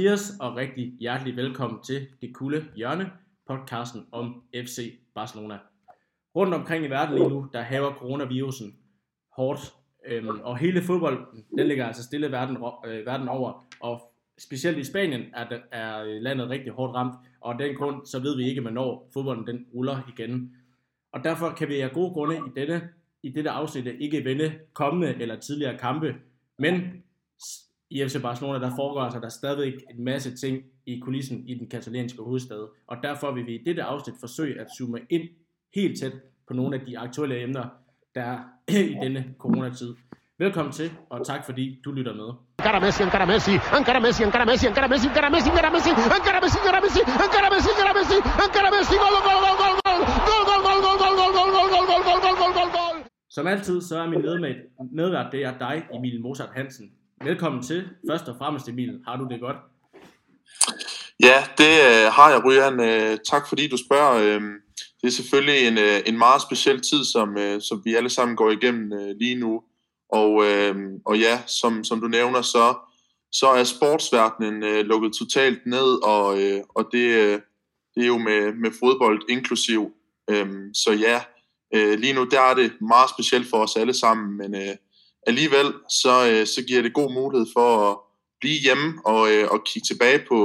Mathias, og rigtig hjertelig velkommen til Det Kulde Hjørne, podcasten om FC Barcelona. Rundt omkring i verden lige nu, der haver coronavirusen hårdt, øhm, og hele fodbolden, den ligger altså stille verden, øh, verden over, og specielt i Spanien er, er øh, landet rigtig hårdt ramt, og af den grund, så ved vi ikke, hvornår fodbolden den ruller igen. Og derfor kan vi af gode grunde i denne i dette afsnit ikke vende kommende eller tidligere kampe, men i FC Barcelona, der foregår altså der stadig en masse ting i kulissen i den katalanske hovedstad, og derfor vil vi i dette afsnit forsøge at zoome ind helt tæt på nogle af de aktuelle emner, der er i denne coronatid. Velkommen til, og tak fordi du lytter med. Encara Messi, encara Messi, encara Messi, encara Messi, encara Messi, encara Messi, encara Messi, encara Messi, encara Messi, encara Messi, encara Messi, encara Messi, gol, gol, gol, gol, gol, gol, gol, gol, gol, gol, gol, gol, gol, gol, gol, gol, gol, gol, gol. Som altid, så er min medvært, det er dig, Emil Mozart Hansen. Velkommen til. Først og fremmest, Emil. Har du det godt? Ja, det øh, har jeg, Ryan. Øh, tak fordi du spørger. Øh, det er selvfølgelig en, øh, en meget speciel tid, som, øh, som vi alle sammen går igennem øh, lige nu. Og, øh, og ja, som, som du nævner, så, så er sportsverdenen øh, lukket totalt ned, og, øh, og det, øh, det er jo med, med fodbold inklusiv. Øh, så ja, øh, lige nu der er det meget specielt for os alle sammen, men øh, alligevel så, øh, så giver det god mulighed for at blive hjemme og, øh, og kigge tilbage på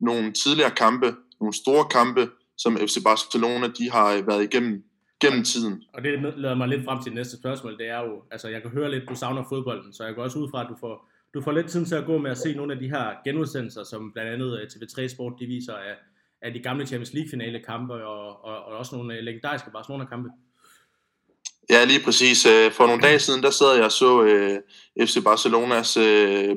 nogle tidligere kampe, nogle store kampe, som FC Barcelona de har øh, været igennem gennem tiden. Og det leder mig lidt frem til det næste spørgsmål, det er jo, altså jeg kan høre lidt, du savner fodbolden, så jeg går også ud fra, at du får, du får lidt tid til at gå med at se nogle af de her genudsendelser, som blandt andet øh, TV3 Sport, de viser af, af de gamle Champions League finale kampe, og, og, og også nogle øh, legendariske Barcelona kampe. Ja, lige præcis. Øh, for nogle dage siden, der sad jeg og så øh, FC Barcelonas øh,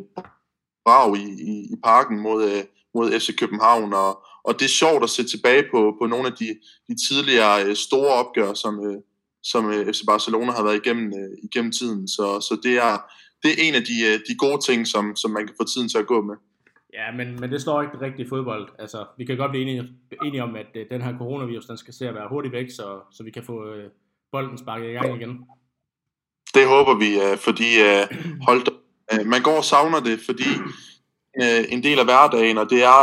brag i, i, i parken mod, øh, mod FC København, og, og det er sjovt at se tilbage på, på nogle af de, de tidligere øh, store opgør, som, øh, som øh, FC Barcelona har været igennem, øh, igennem tiden. Så, så det, er, det er en af de, øh, de gode ting, som, som man kan få tiden til at gå med. Ja, men, men det står ikke rigtigt fodbold. Altså, vi kan godt blive enige, enige om, at øh, den her coronavirus, den skal se at være hurtigt væk, så, så vi kan få... Øh bolden sparket i gang igen? Det håber vi, øh, fordi øh, hold øh, man går og savner det, fordi en del af hverdagen, og det er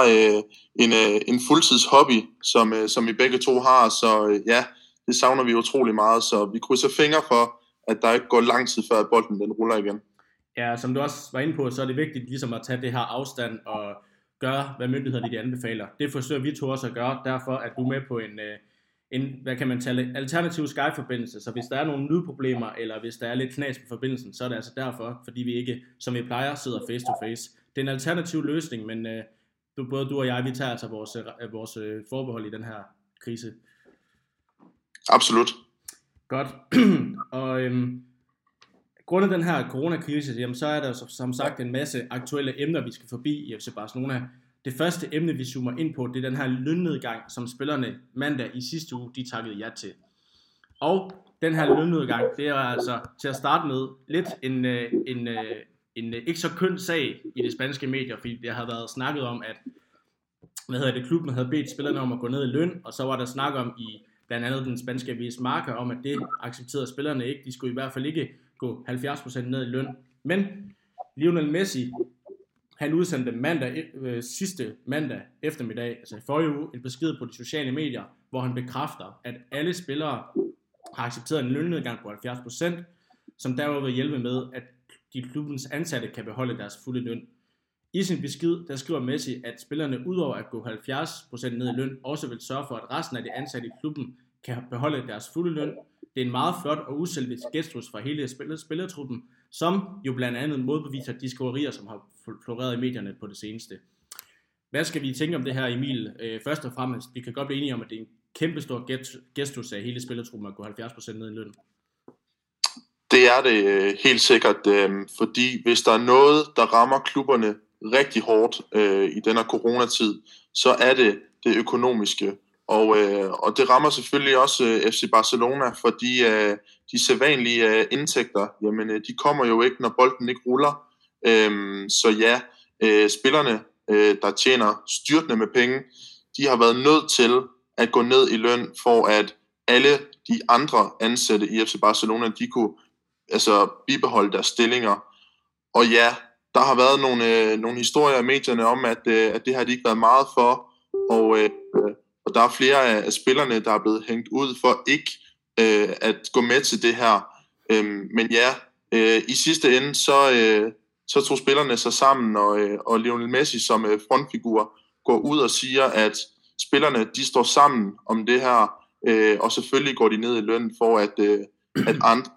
en, en fuldtids hobby, som, som vi begge to har, så ja, det savner vi utrolig meget, så vi krydser fingre for, at der ikke går lang tid før, at bolden den ruller igen. Ja, som du også var inde på, så er det vigtigt ligesom at tage det her afstand og gøre, hvad myndighederne de anbefaler. Det forsøger vi to også at gøre, derfor at du med på en, en, hvad kan man tale, alternativ Skype-forbindelse, så hvis der er nogle lydproblemer, eller hvis der er lidt knas på forbindelsen, så er det altså derfor, fordi vi ikke, som vi plejer, sidder face to face. Det er en alternativ løsning, men øh, både du og jeg, vi tager altså vores, øh, vores øh, forbehold i den her krise. Absolut. Godt. og øhm, grundet den her coronakrise, jamen, så er der som sagt en masse aktuelle emner, vi skal forbi i FC Barcelona. Det første emne, vi zoomer ind på, det er den her lønnedgang, som spillerne mandag i sidste uge, de takkede ja til. Og den her lønnedgang, det er altså til at starte med lidt en, øh, en, øh, en, en ikke så køn sag i de spanske medier, fordi det har været snakket om, at hvad hedder det, klubben havde bedt spillerne om at gå ned i løn, og så var der snak om i blandt andet den spanske avis Marca om, at det accepterede spillerne ikke. De skulle i hvert fald ikke gå 70% ned i løn. Men Lionel Messi, han udsendte mandag, øh, sidste mandag eftermiddag, altså i forrige uge, en besked på de sociale medier, hvor han bekræfter, at alle spillere har accepteret en lønnedgang på 70%, som derudover vil hjælpe med, at de klubbens ansatte kan beholde deres fulde løn. I sin besked, der skriver Messi, at spillerne udover at gå 70% ned i løn, også vil sørge for, at resten af de ansatte i klubben kan beholde deres fulde løn. Det er en meget flot og uselvisk gestus fra hele spillertruppen, som jo blandt andet modbeviser de skriverier, som har floreret i medierne på det seneste. Hvad skal vi tænke om det her, Emil? Øh, først og fremmest, vi kan godt blive enige om, at det er en kæmpe stor gestus af hele spillertruppen at gå 70% ned i løn. Det er det øh, helt sikkert, øh, fordi hvis der er noget, der rammer klubberne rigtig hårdt øh, i denne coronatid, så er det det økonomiske. Og, øh, og det rammer selvfølgelig også øh, FC Barcelona, fordi øh, de sædvanlige øh, indtægter, jamen øh, de kommer jo ikke, når bolden ikke ruller. Øhm, så ja, øh, spillerne, øh, der tjener styrtende med penge, de har været nødt til at gå ned i løn, for at alle de andre ansatte i FC Barcelona, de kunne altså bibeholde deres stillinger. Og ja, der har været nogle, øh, nogle historier i medierne om, at, øh, at det har de ikke været meget for, og, øh, og der er flere af, af spillerne, der er blevet hængt ud for ikke øh, at gå med til det her. Øh, men ja, øh, i sidste ende, så, øh, så tog spillerne sig sammen, og, øh, og Lionel Messi som øh, frontfigur går ud og siger, at spillerne de står sammen om det her, øh, og selvfølgelig går de ned i løn for, at, øh, at andre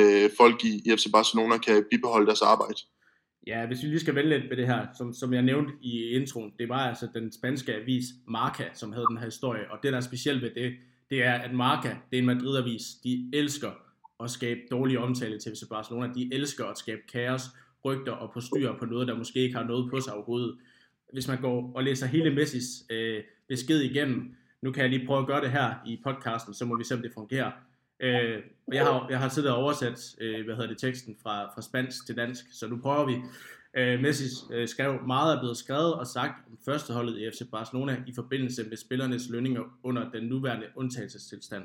øh, folk i, i FC Barcelona kan bibeholde deres arbejde. Ja, hvis vi lige skal vende lidt ved det her, som, som jeg nævnte i introen, det var altså den spanske avis Marca, som havde den her historie, og det der er specielt ved det, det er, at Marca, det er en Madrid-avis, de elsker at skabe dårlige omtale til FC Barcelona, de elsker at skabe kaos, rygter og postyr på noget, der måske ikke har noget på sig overhovedet. Hvis man går og læser hele Messis øh, besked igennem, nu kan jeg lige prøve at gøre det her i podcasten, så må vi se, om det fungerer. Øh, jeg, har, jeg har siddet og oversat øh, hvad hedder det, teksten fra, fra spansk til dansk, så nu prøver vi. Øh, Messi øh, skrev, meget er blevet skrevet og sagt om førsteholdet i FC Barcelona i forbindelse med spillernes lønninger under den nuværende undtagelsestilstand.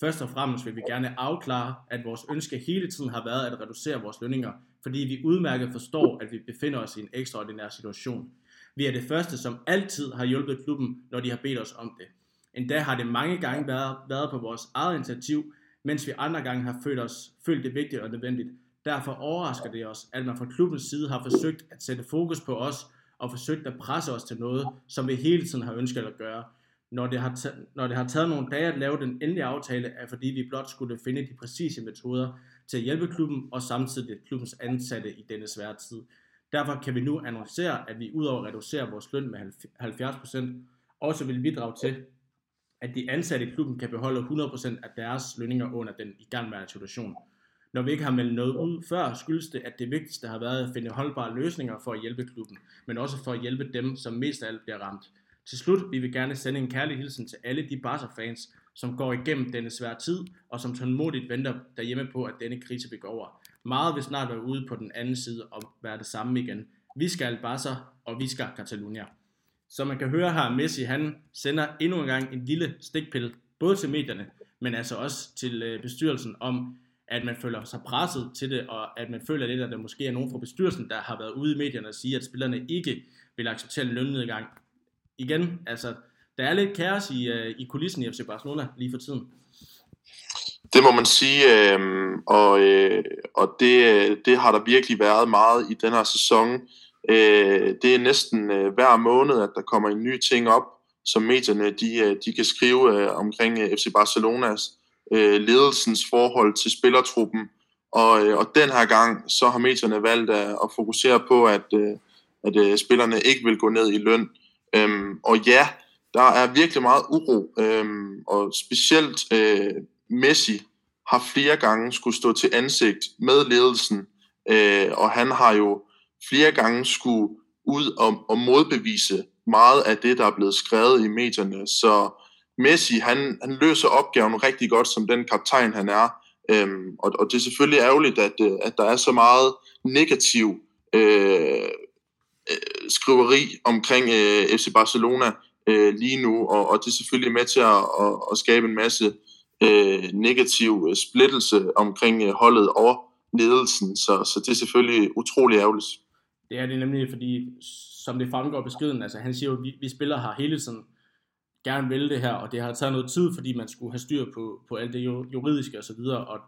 Først og fremmest vil vi gerne afklare, at vores ønske hele tiden har været at reducere vores lønninger, fordi vi udmærket forstår, at vi befinder os i en ekstraordinær situation. Vi er det første, som altid har hjulpet klubben, når de har bedt os om det. Endda har det mange gange været, været på vores eget initiativ, mens vi andre gange har følt, os, følt det vigtigt og nødvendigt. Derfor overrasker det os, at man fra klubbens side har forsøgt at sætte fokus på os og forsøgt at presse os til noget, som vi hele tiden har ønsket at gøre. Når det, har når det har taget nogle dage at lave den endelige aftale, er fordi vi blot skulle finde de præcise metoder til at hjælpe klubben og samtidig klubbens ansatte i denne svære tid. Derfor kan vi nu annoncere, at vi udover at reducere vores løn med 70%, også vil bidrage til, at de ansatte i klubben kan beholde 100% af deres lønninger under den igangværende situation. Når vi ikke har meldt noget ud før, skyldes det, at det vigtigste har været at finde holdbare løsninger for at hjælpe klubben, men også for at hjælpe dem, som mest af alt bliver ramt. Til slut vil vi gerne sende en kærlig hilsen til alle de Barca-fans, som går igennem denne svære tid, og som tålmodigt venter derhjemme på, at denne krise vil gå over. Meget vil snart være ude på den anden side og være det samme igen. Vi skal Barca, og vi skal Catalunya. Så man kan høre her, Messi han sender endnu en gang en lille stikpille, både til medierne, men altså også til øh, bestyrelsen om, at man føler sig presset til det, og at man føler lidt, at der måske er nogen fra bestyrelsen, der har været ude i medierne og sige, at spillerne ikke vil acceptere en lønnedgang. Igen, altså, der er lidt kaos i, uh, i kulissen i FC Barcelona lige for tiden. Det må man sige, øh, og, øh, og det, det har der virkelig været meget i den her sæson. Øh, det er næsten øh, hver måned, at der kommer en ny ting op, som medierne de, øh, de kan skrive øh, omkring øh, FC Barcelonas øh, ledelsens forhold til spillertruppen. Og, øh, og den her gang, så har medierne valgt at, at fokusere på, at, øh, at øh, spillerne ikke vil gå ned i løn. Øhm, og ja, der er virkelig meget uro, øhm, og specielt øh, Messi har flere gange skulle stå til ansigt med ledelsen, øh, og han har jo flere gange skulle ud og, og modbevise meget af det, der er blevet skrevet i medierne. Så Messi, han, han løser opgaven rigtig godt som den kaptajn, han er. Øhm, og, og det er selvfølgelig ærgerligt, at, øh, at der er så meget negativ øh, øh skriveri omkring øh, FC Barcelona øh, lige nu, og, og det er selvfølgelig med til at, at, at skabe en masse øh, negativ øh, splittelse omkring øh, holdet og ledelsen, så, så det er selvfølgelig utrolig ærgerligt. Det er det nemlig, fordi som det fremgår beskeden, altså han siger jo, at vi, vi spiller her hele tiden gerne vil det her, og det har taget noget tid, fordi man skulle have styr på, på alt det juridiske osv., og, og,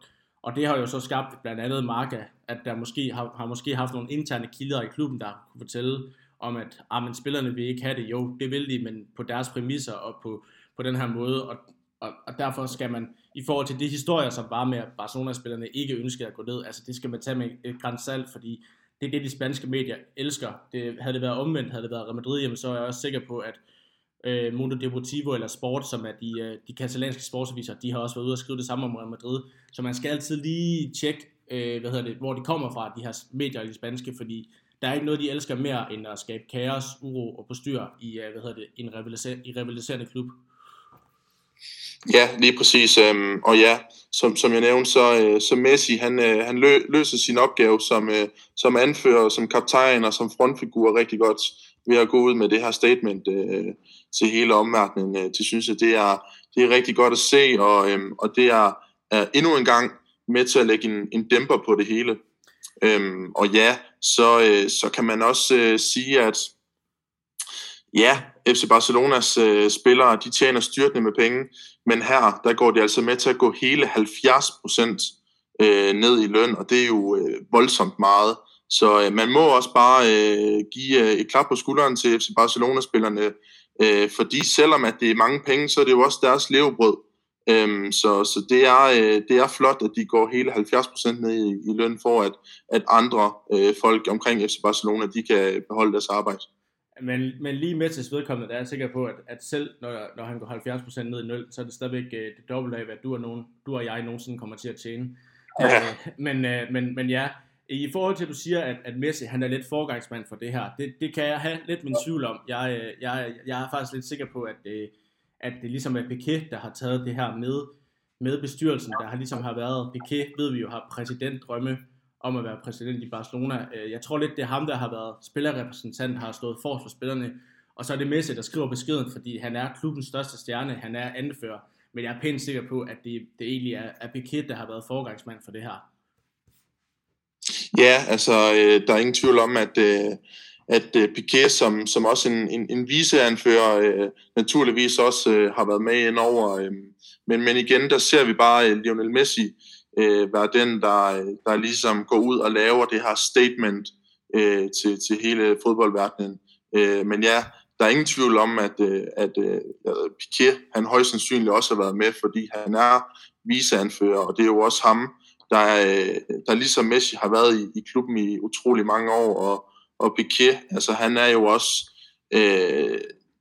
og det har jo så skabt blandt andet Marca, at der måske har, har måske haft nogle interne kilder i klubben, der kunne fortælle om, at ah, men spillerne vil ikke have det. Jo, det vil de, men på deres præmisser og på, på den her måde, og, og, og derfor skal man, i forhold til de historier, som var med, at Barcelona-spillerne ikke ønskede at gå ned, altså det skal man tage med et græns salt, fordi det er det, de spanske medier elsker. Det, havde det været omvendt, havde det været Real Madrid, jamen, så er jeg også sikker på, at øh, Mundo Deportivo eller Sport, som er de, øh, de katalanske sportsaviser, de har også været ude og skrive det samme om Real Madrid. Så man skal altid lige tjekke, øh, hvad hedder det, hvor de kommer fra, de her medier i de spanske, fordi der er ikke noget, de elsker mere, end at skabe kaos, uro og postyr i, øh, hvad hedder det, en rivaliser- i rivaliserende klub. Ja, lige præcis. Øhm, og ja, som, som jeg nævnte, så, øh, så Messi, han, øh, han lø, løser sin opgave som, som anfører, som kaptajn og som frontfigur rigtig godt ved at gå ud med det her statement øh, til hele omverdenen. Øh, det synes jeg, det er, det er rigtig godt at se, og, øhm, og det er, er endnu en gang med til at lægge en, en dæmper på det hele. Øhm, og ja, så, øh, så kan man også øh, sige, at ja, FC Barcelonas øh, spillere, de tjener styrtende med penge, men her, der går de altså med til at gå hele 70 procent øh, ned i løn, og det er jo øh, voldsomt meget. Så øh, man må også bare øh, give øh, et klap på skulderen til FC Barcelona-spillerne, øh, fordi selvom at det er mange penge, så er det jo også deres levebrød. Øhm, så så det, er, øh, det er flot, at de går hele 70% ned i, i løn for, at, at andre øh, folk omkring FC Barcelona, de kan beholde deres arbejde. Men, men lige med til vedkommende, der er jeg sikker på, at, at selv når, når han går 70% ned i løn, så er det stadigvæk øh, det dobbelte af, hvad du og, nogen, du og jeg nogensinde kommer til at tjene. Ja. Øh, men, øh, men, men ja, i forhold til, at du siger, at, at Messi han er lidt forgangsmand for det her, det, det kan jeg have lidt min tvivl om. Jeg, øh, jeg, jeg er faktisk lidt sikker på, at, øh, at det ligesom er Piquet, der har taget det her med, med bestyrelsen. Der har ligesom har været, Piquet ved vi jo har præsidentdrømme om at være præsident i Barcelona. Øh, jeg tror lidt, det er ham, der har været spillerrepræsentant, har stået for for spillerne. Og så er det Messi, der skriver beskeden, fordi han er klubbens største stjerne, han er anfører. Men jeg er pænt sikker på, at det, det egentlig er, er Piquet, der har været forgangsmand for det her. Ja, altså øh, der er ingen tvivl om, at, øh, at øh, Piquet som, som også en, en, en viseanfører øh, naturligvis også øh, har været med ind over. Øh, men, men igen, der ser vi bare øh, Lionel Messi øh, være den, der, øh, der ligesom går ud og laver det her statement øh, til, til hele fodboldverdenen. Øh, men ja, der er ingen tvivl om, at, øh, at, øh, Piquet, han højst sandsynligt også har været med, fordi han er viseanfører, og det er jo også ham, der, øh, der ligesom Messi har været i, i klubben i utrolig mange år, og, og Piquet, altså han er jo også øh,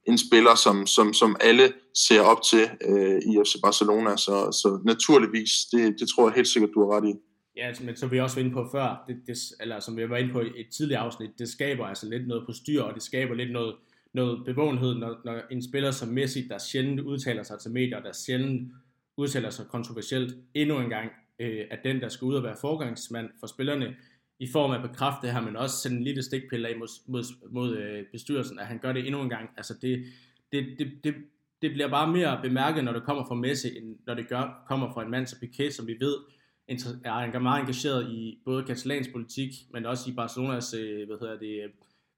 en spiller, som, som, som alle ser op til øh, i FC Barcelona, så, så naturligvis, det, det tror jeg helt sikkert, du har ret i. Ja, altså, men som vi også var inde på før, det, det, eller som vi var inde på i et tidligere afsnit, det skaber altså lidt noget på styr, og det skaber lidt noget, noget bevågenhed, når, når en spiller som Messi, der sjældent udtaler sig til medier, der sjældent udtaler sig kontroversielt, endnu en gang øh, er den, der skal ud og være forgangsmand for spillerne, i form af at bekræfte det her, men også sende en lille stikpille af mod, mod, mod øh, bestyrelsen, at han gør det endnu en gang. Altså det, det, det, det, det bliver bare mere bemærket, når det kommer fra Messi, end når det gør, kommer fra en mand som Piquet, som vi ved er meget engageret i både katalansk politik, men også i Barcelonas øh, hvad hedder det, øh,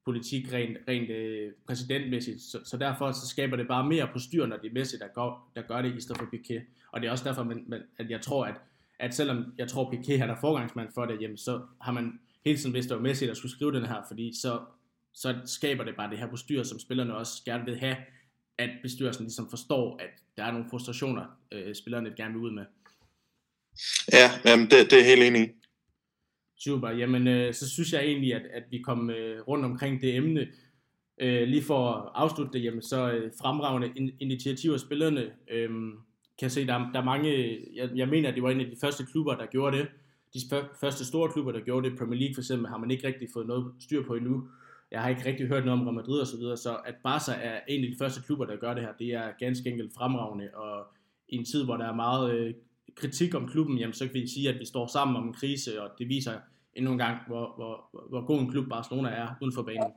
politik rent, rent øh, præsidentmæssigt. Så, så derfor så skaber det bare mere på styr, når det er Messi, der gør, der gør det, i stedet for Piquet. Og det er også derfor, man, man, at jeg tror, at at selvom jeg tror, Piqué han er forgangsmand for det, jamen, så har man hele tiden vidst, at det var Messi, der skulle skrive den her, fordi så, så skaber det bare det her bestyr, som spillerne også gerne vil have, at bestyrelsen ligesom forstår, at der er nogle frustrationer, øh, spillerne gerne vil ud med. Ja, jamen det, det er helt enig Super, jamen øh, så synes jeg egentlig, at, at vi kom øh, rundt omkring det emne. Øh, lige for at afslutte det, jamen så øh, fremragende in- initiativer spillerne. Øh, kan se, der, der er mange, jeg, jeg mener, at det var en af de første klubber, der gjorde det. De første store klubber, der gjorde det, Premier League for eksempel, har man ikke rigtig fået noget styr på endnu. Jeg har ikke rigtig hørt noget om Real Madrid og så videre, så at Barca er en af de første klubber, der gør det her, det er ganske enkelt fremragende, og i en tid, hvor der er meget øh, kritik om klubben, jamen, så kan vi sige, at vi står sammen om en krise, og det viser endnu en gang, hvor, hvor, hvor god en klub Barcelona er uden for banen.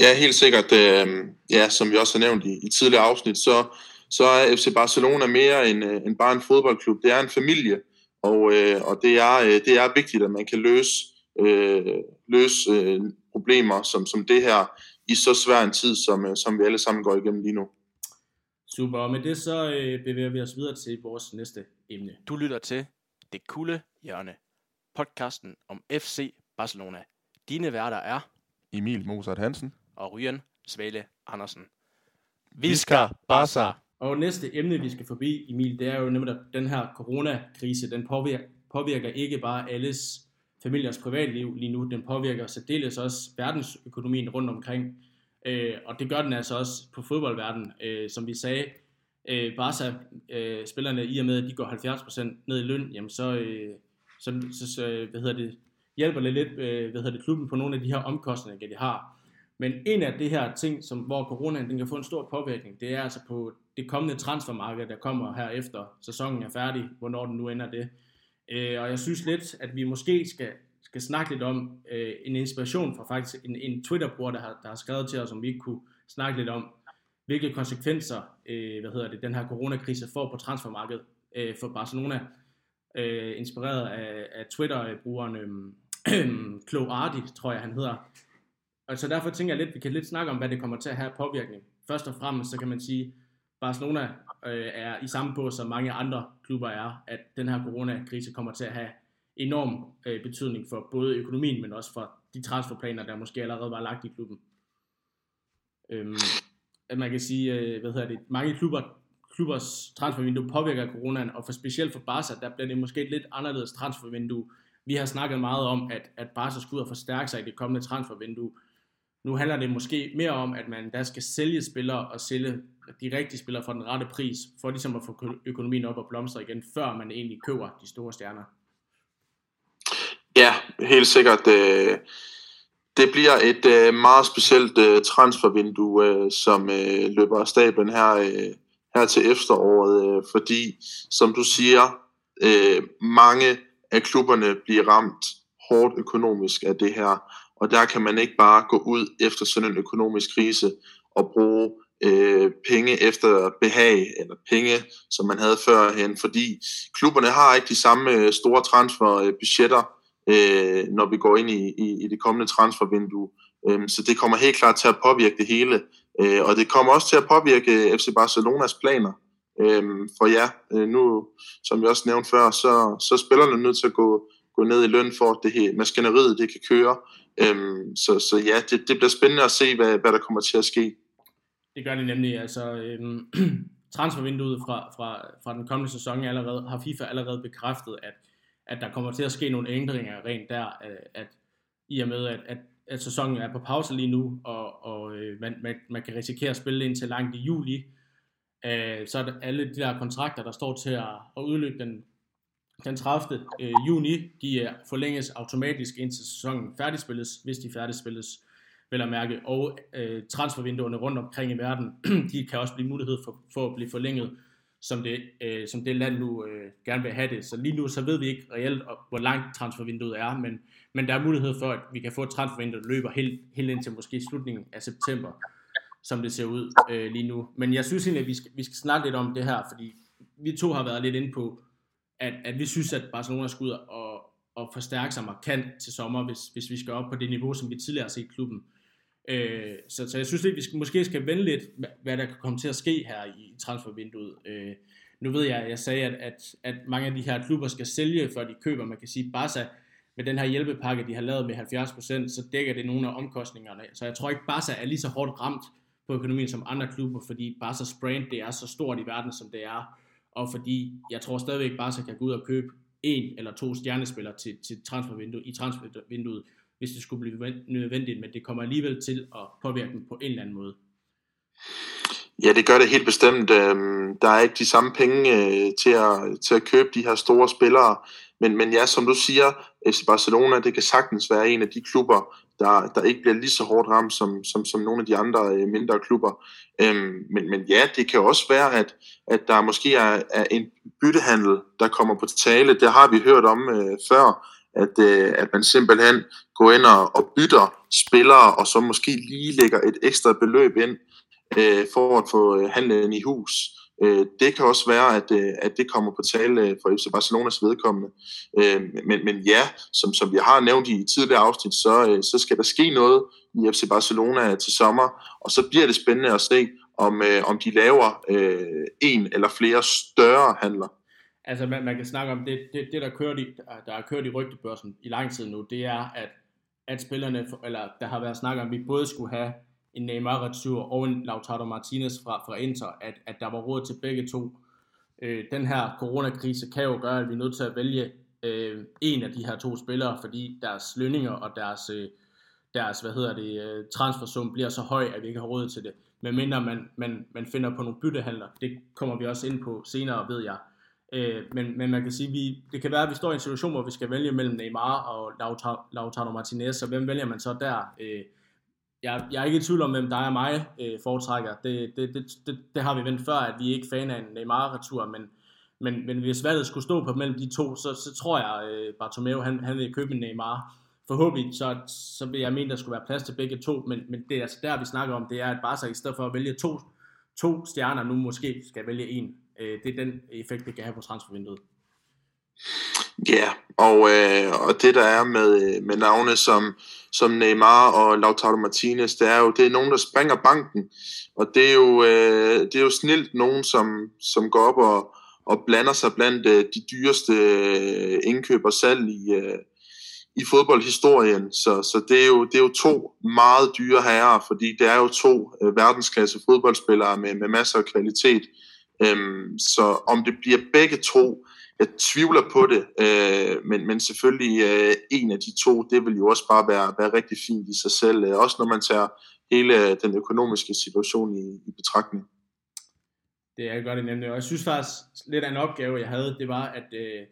Ja, helt sikkert. Øh, ja, som vi også har nævnt i, i tidligere afsnit, så så er FC Barcelona mere end, øh, end bare en fodboldklub. Det er en familie, og, øh, og det, er, øh, det er vigtigt, at man kan løse, øh, løse øh, problemer som, som det her i så svær en tid, som, øh, som vi alle sammen går igennem lige nu. Super, og med det så øh, bevæger vi os videre til vores næste emne. Du lytter til Det Kulde Hjørne, podcasten om FC Barcelona. Dine værter er Emil Mozart Hansen og Ryan Svale Andersen. Viska Barca! Og næste emne, vi skal forbi, Emil, det er jo nemlig, at den her coronakrise, den påvirker, påvirker ikke bare alles familiers privatliv lige nu, den påvirker særdeles også verdensøkonomien rundt omkring. Øh, og det gør den altså også på fodboldverdenen. Øh, som vi sagde, øh, Barca øh, spillerne i og med, at de går 70% ned i løn, jamen så, øh, så, så, så hvad hedder det, hjælper det lidt øh, hvad hedder det, klubben på nogle af de her omkostninger, de har. Men en af de her ting, som, hvor coronaen den kan få en stor påvirkning, det er altså på det kommende transfermarked, der kommer her efter sæsonen er færdig, hvornår den nu ender det. Øh, og jeg synes lidt, at vi måske skal, skal snakke lidt om øh, en inspiration fra faktisk en, en Twitter-bruger, der har, der har skrevet til os, om vi ikke kunne snakke lidt om, hvilke konsekvenser øh, hvad hedder det, den her coronakrise får på transfermarkedet øh, for Barcelona. øh, inspireret af, af Twitter-brugeren øh, Klo Ardi, tror jeg han hedder. Og så derfor tænker jeg lidt, vi kan lidt snakke om, hvad det kommer til at have påvirkning. Først og fremmest, så kan man sige, Barcelona øh, er i samme båd, som mange andre klubber er, at den her coronakrise kommer til at have enorm øh, betydning for både økonomien, men også for de transferplaner, der måske allerede var lagt i klubben. Øhm, at man kan sige, øh, hvad hedder det, mange klubber, klubbers transfervindue påvirker coronaen, og for specielt for Barca, der bliver det måske et lidt anderledes transfervindue. Vi har snakket meget om, at, at Barca skulle ud og forstærke sig i det kommende transfervindue. Nu handler det måske mere om, at man der skal sælge spillere og sælge de rigtige spillere for den rette pris, for ligesom at få økonomien op og blomstre igen, før man egentlig køber de store stjerner. Ja, helt sikkert. Øh, det bliver et øh, meget specielt øh, transfervindue, øh, som øh, løber af stablen her, øh, her til efteråret, fordi, som du siger, mange af klubberne bliver ramt hårdt økonomisk af det her, og der kan man ikke bare gå ud efter sådan en økonomisk krise og bruge øh, penge efter behag, eller penge, som man havde førhen, fordi klubberne har ikke de samme øh, store transferbudgetter, øh, når vi går ind i, i, i det kommende transfervindue. Øh, så det kommer helt klart til at påvirke det hele, øh, og det kommer også til at påvirke FC Barcelonas planer. Øh, for ja, øh, nu, som jeg også nævnte før, så, så er spillerne nødt til at gå, gå ned i løn for, at det her maskineriet det kan køre. Øhm, så, så ja, det, det bliver spændende at se, hvad, hvad der kommer til at ske. Det gør det nemlig. Altså, øhm, transfervinduet fra, fra, fra den kommende sæson allerede, har FIFA allerede bekræftet, at at der kommer til at ske nogle ændringer rent der, at, at i og med, at, at, at sæsonen er på pause lige nu, og, og øh, man, man, man kan risikere at spille indtil langt i juli, øh, så er det alle de der kontrakter, der står til at, at udløbe den, den 30. Øh, juni, de er forlænges automatisk indtil sæsonen færdigspilles, hvis de færdigspilles, vel at mærke, og øh, transfervinduerne rundt omkring i verden, de kan også blive mulighed for, for at blive forlænget som det, øh, som det land nu øh, gerne vil have det. Så lige nu så ved vi ikke reelt, hvor langt transfervinduet er, men, men der er mulighed for, at vi kan få et transfervindue, der løber helt, helt ind til måske slutningen af september, som det ser ud øh, lige nu. Men jeg synes egentlig, at vi skal, vi skal snakke lidt om det her, fordi vi to har været lidt inde på, at, at vi synes, at Barcelona skal ud og, og forstærke sig markant til sommer, hvis, hvis vi skal op på det niveau, som vi tidligere har set i klubben. Øh, så, så jeg synes lidt, vi skal, måske skal vende lidt, hvad der kan komme til at ske her i transfervinduet. Øh, nu ved jeg, at jeg sagde, at, at, at mange af de her klubber skal sælge, før de køber. Man kan sige, Barca med den her hjælpepakke, de har lavet med 70%, så dækker det nogle af omkostningerne. Så jeg tror ikke, Barca er lige så hårdt ramt på økonomien som andre klubber, fordi Barca's brand det er så stort i verden, som det er. Og fordi jeg tror stadigvæk, Barca kan gå ud og købe en eller to stjernespillere til, til transfervinduet, i transfervinduet, hvis det skulle blive nødvendigt, men det kommer alligevel til at påvirke dem på en eller anden måde. Ja, det gør det helt bestemt. Øhm, der er ikke de samme penge øh, til at, til at købe de her store spillere. Men, men ja, som du siger, FC Barcelona, det kan sagtens være en af de klubber, der, der ikke bliver lige så hårdt ramt som, som, som nogle af de andre øh, mindre klubber. Øhm, men, men ja, det kan også være, at, at der måske er, er en byttehandel, der kommer på tale. Det har vi hørt om øh, før, at, øh, at man simpelthen går ind og, og bytter spillere, og så måske lige lægger et ekstra beløb ind, øh, for at få øh, handlen i hus. Øh, det kan også være, at, øh, at det kommer på tale øh, for FC Barcelonas vedkommende. Øh, men, men ja, som, som vi har nævnt i tidligere afsnit, så, øh, så skal der ske noget i FC Barcelona til sommer, og så bliver det spændende at se, om, øh, om de laver øh, en eller flere større handler. Altså man, man kan snakke om, det, det, det der, kørt i, der er kørt i rygtebørsen i lang tid nu, det er, at, at spillerne, eller der har været snak om, at vi både skulle have en Neymar retur og en Lautaro Martinez fra, fra Inter, at, at der var råd til begge to. Øh, den her coronakrise kan jo gøre, at vi er nødt til at vælge øh, en af de her to spillere, fordi deres lønninger og deres, øh, deres hvad hedder det, øh, transfersum bliver så høj, at vi ikke har råd til det. Men mindre man, man, man finder på nogle byttehandler. Det kommer vi også ind på senere, ved jeg. Øh, men, men man kan sige, vi, det kan være, at vi står i en situation, hvor vi skal vælge mellem Neymar og Lautaro, Lautaro Martinez, så hvem vælger man så der? Øh, jeg, jeg er ikke i tvivl om, hvem dig og mig øh, foretrækker. Det, det, det, det, det har vi vendt før, at vi er ikke fan af en Neymar-retur, men, men, men hvis valget skulle stå på mellem de to, så, så tror jeg, øh, Bartomeu han, han vil købe en Neymar. Forhåbentlig så, så vil jeg mene, der skulle være plads til begge to, men, men det er altså der, vi snakker om, det er, at Barca i stedet for at vælge to, to stjerner, nu måske skal vælge en. Øh, det er den effekt, det kan have på transfervinduet. Ja, og, øh, og det der er med, øh, med navne som, som Neymar og Lautaro Martinez, det er jo det er nogen, der springer banken, og det er jo, øh, det er jo snilt nogen, som, som går op og, og blander sig blandt øh, de dyreste øh, indkøb og salg i, øh, i fodboldhistorien. Så, så det, er jo, det er jo to meget dyre herrer, fordi det er jo to øh, verdensklasse fodboldspillere med, med masser af kvalitet. Øhm, så om det bliver begge to, jeg tvivler på det, øh, men, men selvfølgelig øh, en af de to, det vil jo også bare være, være rigtig fint i sig selv, øh, også når man tager hele øh, den økonomiske situation i, i betragtning. Det er godt nemlig, og jeg synes faktisk lidt af en opgave, jeg havde, det var, at, øh,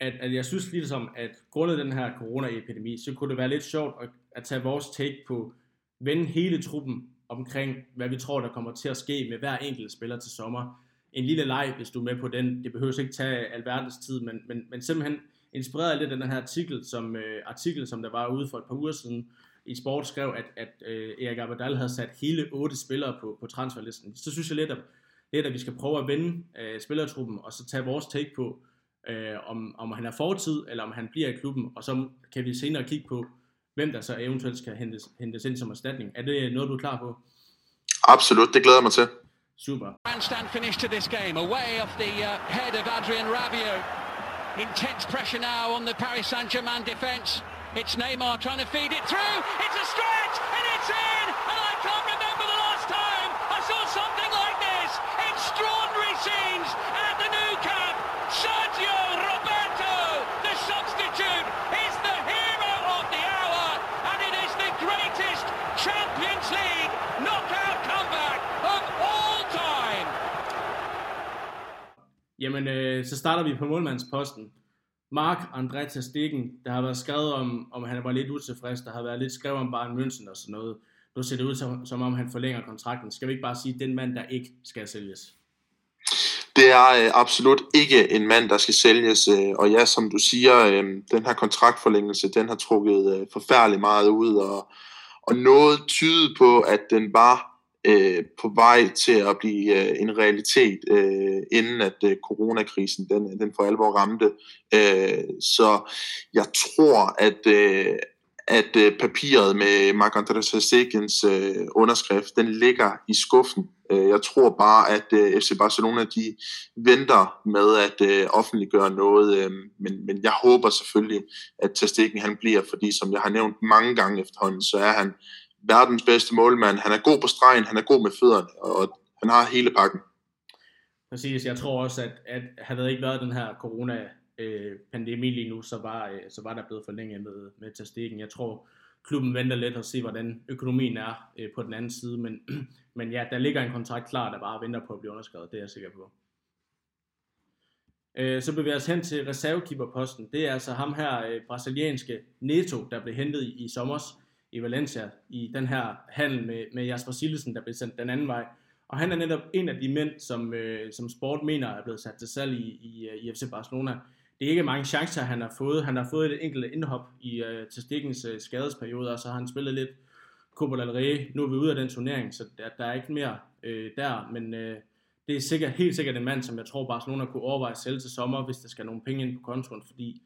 at, at jeg synes ligesom, at grundet den her coronaepidemi, så kunne det være lidt sjovt at, at tage vores take på, vende hele truppen omkring, hvad vi tror, der kommer til at ske med hver enkelt spiller til sommer. En lille leg, hvis du er med på den. Det behøver ikke tage alverdens tid, men, men, men simpelthen inspireret lidt af den her artikel, som, øh, artikel, som der var ude for et par uger siden i Sport, skrev, at, at øh, Erik Abadal havde sat hele otte spillere på, på transferlisten. Så synes jeg lidt, at, lidt, at vi skal prøve at vende øh, spillertruppen, og så tage vores take på, øh, om, om han er fortid, eller om han bliver i klubben, og så kan vi senere kigge på, hvem der så eventuelt skal hentes, hentes ind som erstatning. Er det noget, du er klar på? Absolut, det glæder mig til. Super. Handstand finish to this game, away off the uh, head of Adrian Rabiot. Intense pressure now on the Paris Saint-Germain defence. It's Neymar trying to feed it through. It's a stretch, and it's in. Jamen, øh, så starter vi på målmandsposten. Mark André Ter Stegen, der har været skrevet om, om han var lidt utilfreds, der har været lidt skrevet om Bayern München og sådan noget. Nu ser det ud som, som om han forlænger kontrakten. Skal vi ikke bare sige, den mand, der ikke skal sælges? Det er øh, absolut ikke en mand, der skal sælges, øh, og ja, som du siger, øh, den her kontraktforlængelse, den har trukket øh, forfærdeligt meget ud, og, og noget tyder på, at den var øh, på vej til at blive øh, en realitet, øh, inden at øh, coronakrisen den, den for alvor ramte. Øh, så jeg tror, at, øh, at øh, papiret med Marc-André øh, underskrift, den ligger i skuffen. Øh, jeg tror bare, at øh, FC Barcelona de venter med at øh, offentliggøre noget, øh, men, men jeg håber selvfølgelig, at Ter Stegen han bliver, fordi som jeg har nævnt mange gange efterhånden, så er han verdens bedste målmand. Han er god på stregen, han er god med fødderne, og han har hele pakken. Præcis, jeg tror også, at, at havde der ikke været den her corona øh, pandemi lige nu, så var, øh, så var der blevet forlænget med, med Ter Jeg tror, klubben venter lidt og se, hvordan økonomien er øh, på den anden side, men, men ja, der ligger en kontrakt klar, der bare venter på at blive underskrevet, det er jeg sikker på. Øh, så bevæger vi os hen til reservekeeperposten. Det er altså ham her, øh, brasilianske Neto, der blev hentet i, i sommers i Valencia, i den her handel med, med Jasper Sillesen, der blev sendt den anden vej. Og han er netop en af de mænd, som, øh, som sport mener er blevet sat til salg i, i, øh, i FC Barcelona. Det er ikke mange chancer, han har fået. Han har fået et enkelt indhop i øh, til Stikkens øh, skadesperiode, og så har han spillet lidt Copa del Rey. Nu er vi ude af den turnering, så der, der er ikke mere øh, der, men øh, det er sikkert, helt sikkert en mand, som jeg tror Barcelona kunne overveje selv til sommer, hvis der skal nogle penge ind på kontoen, fordi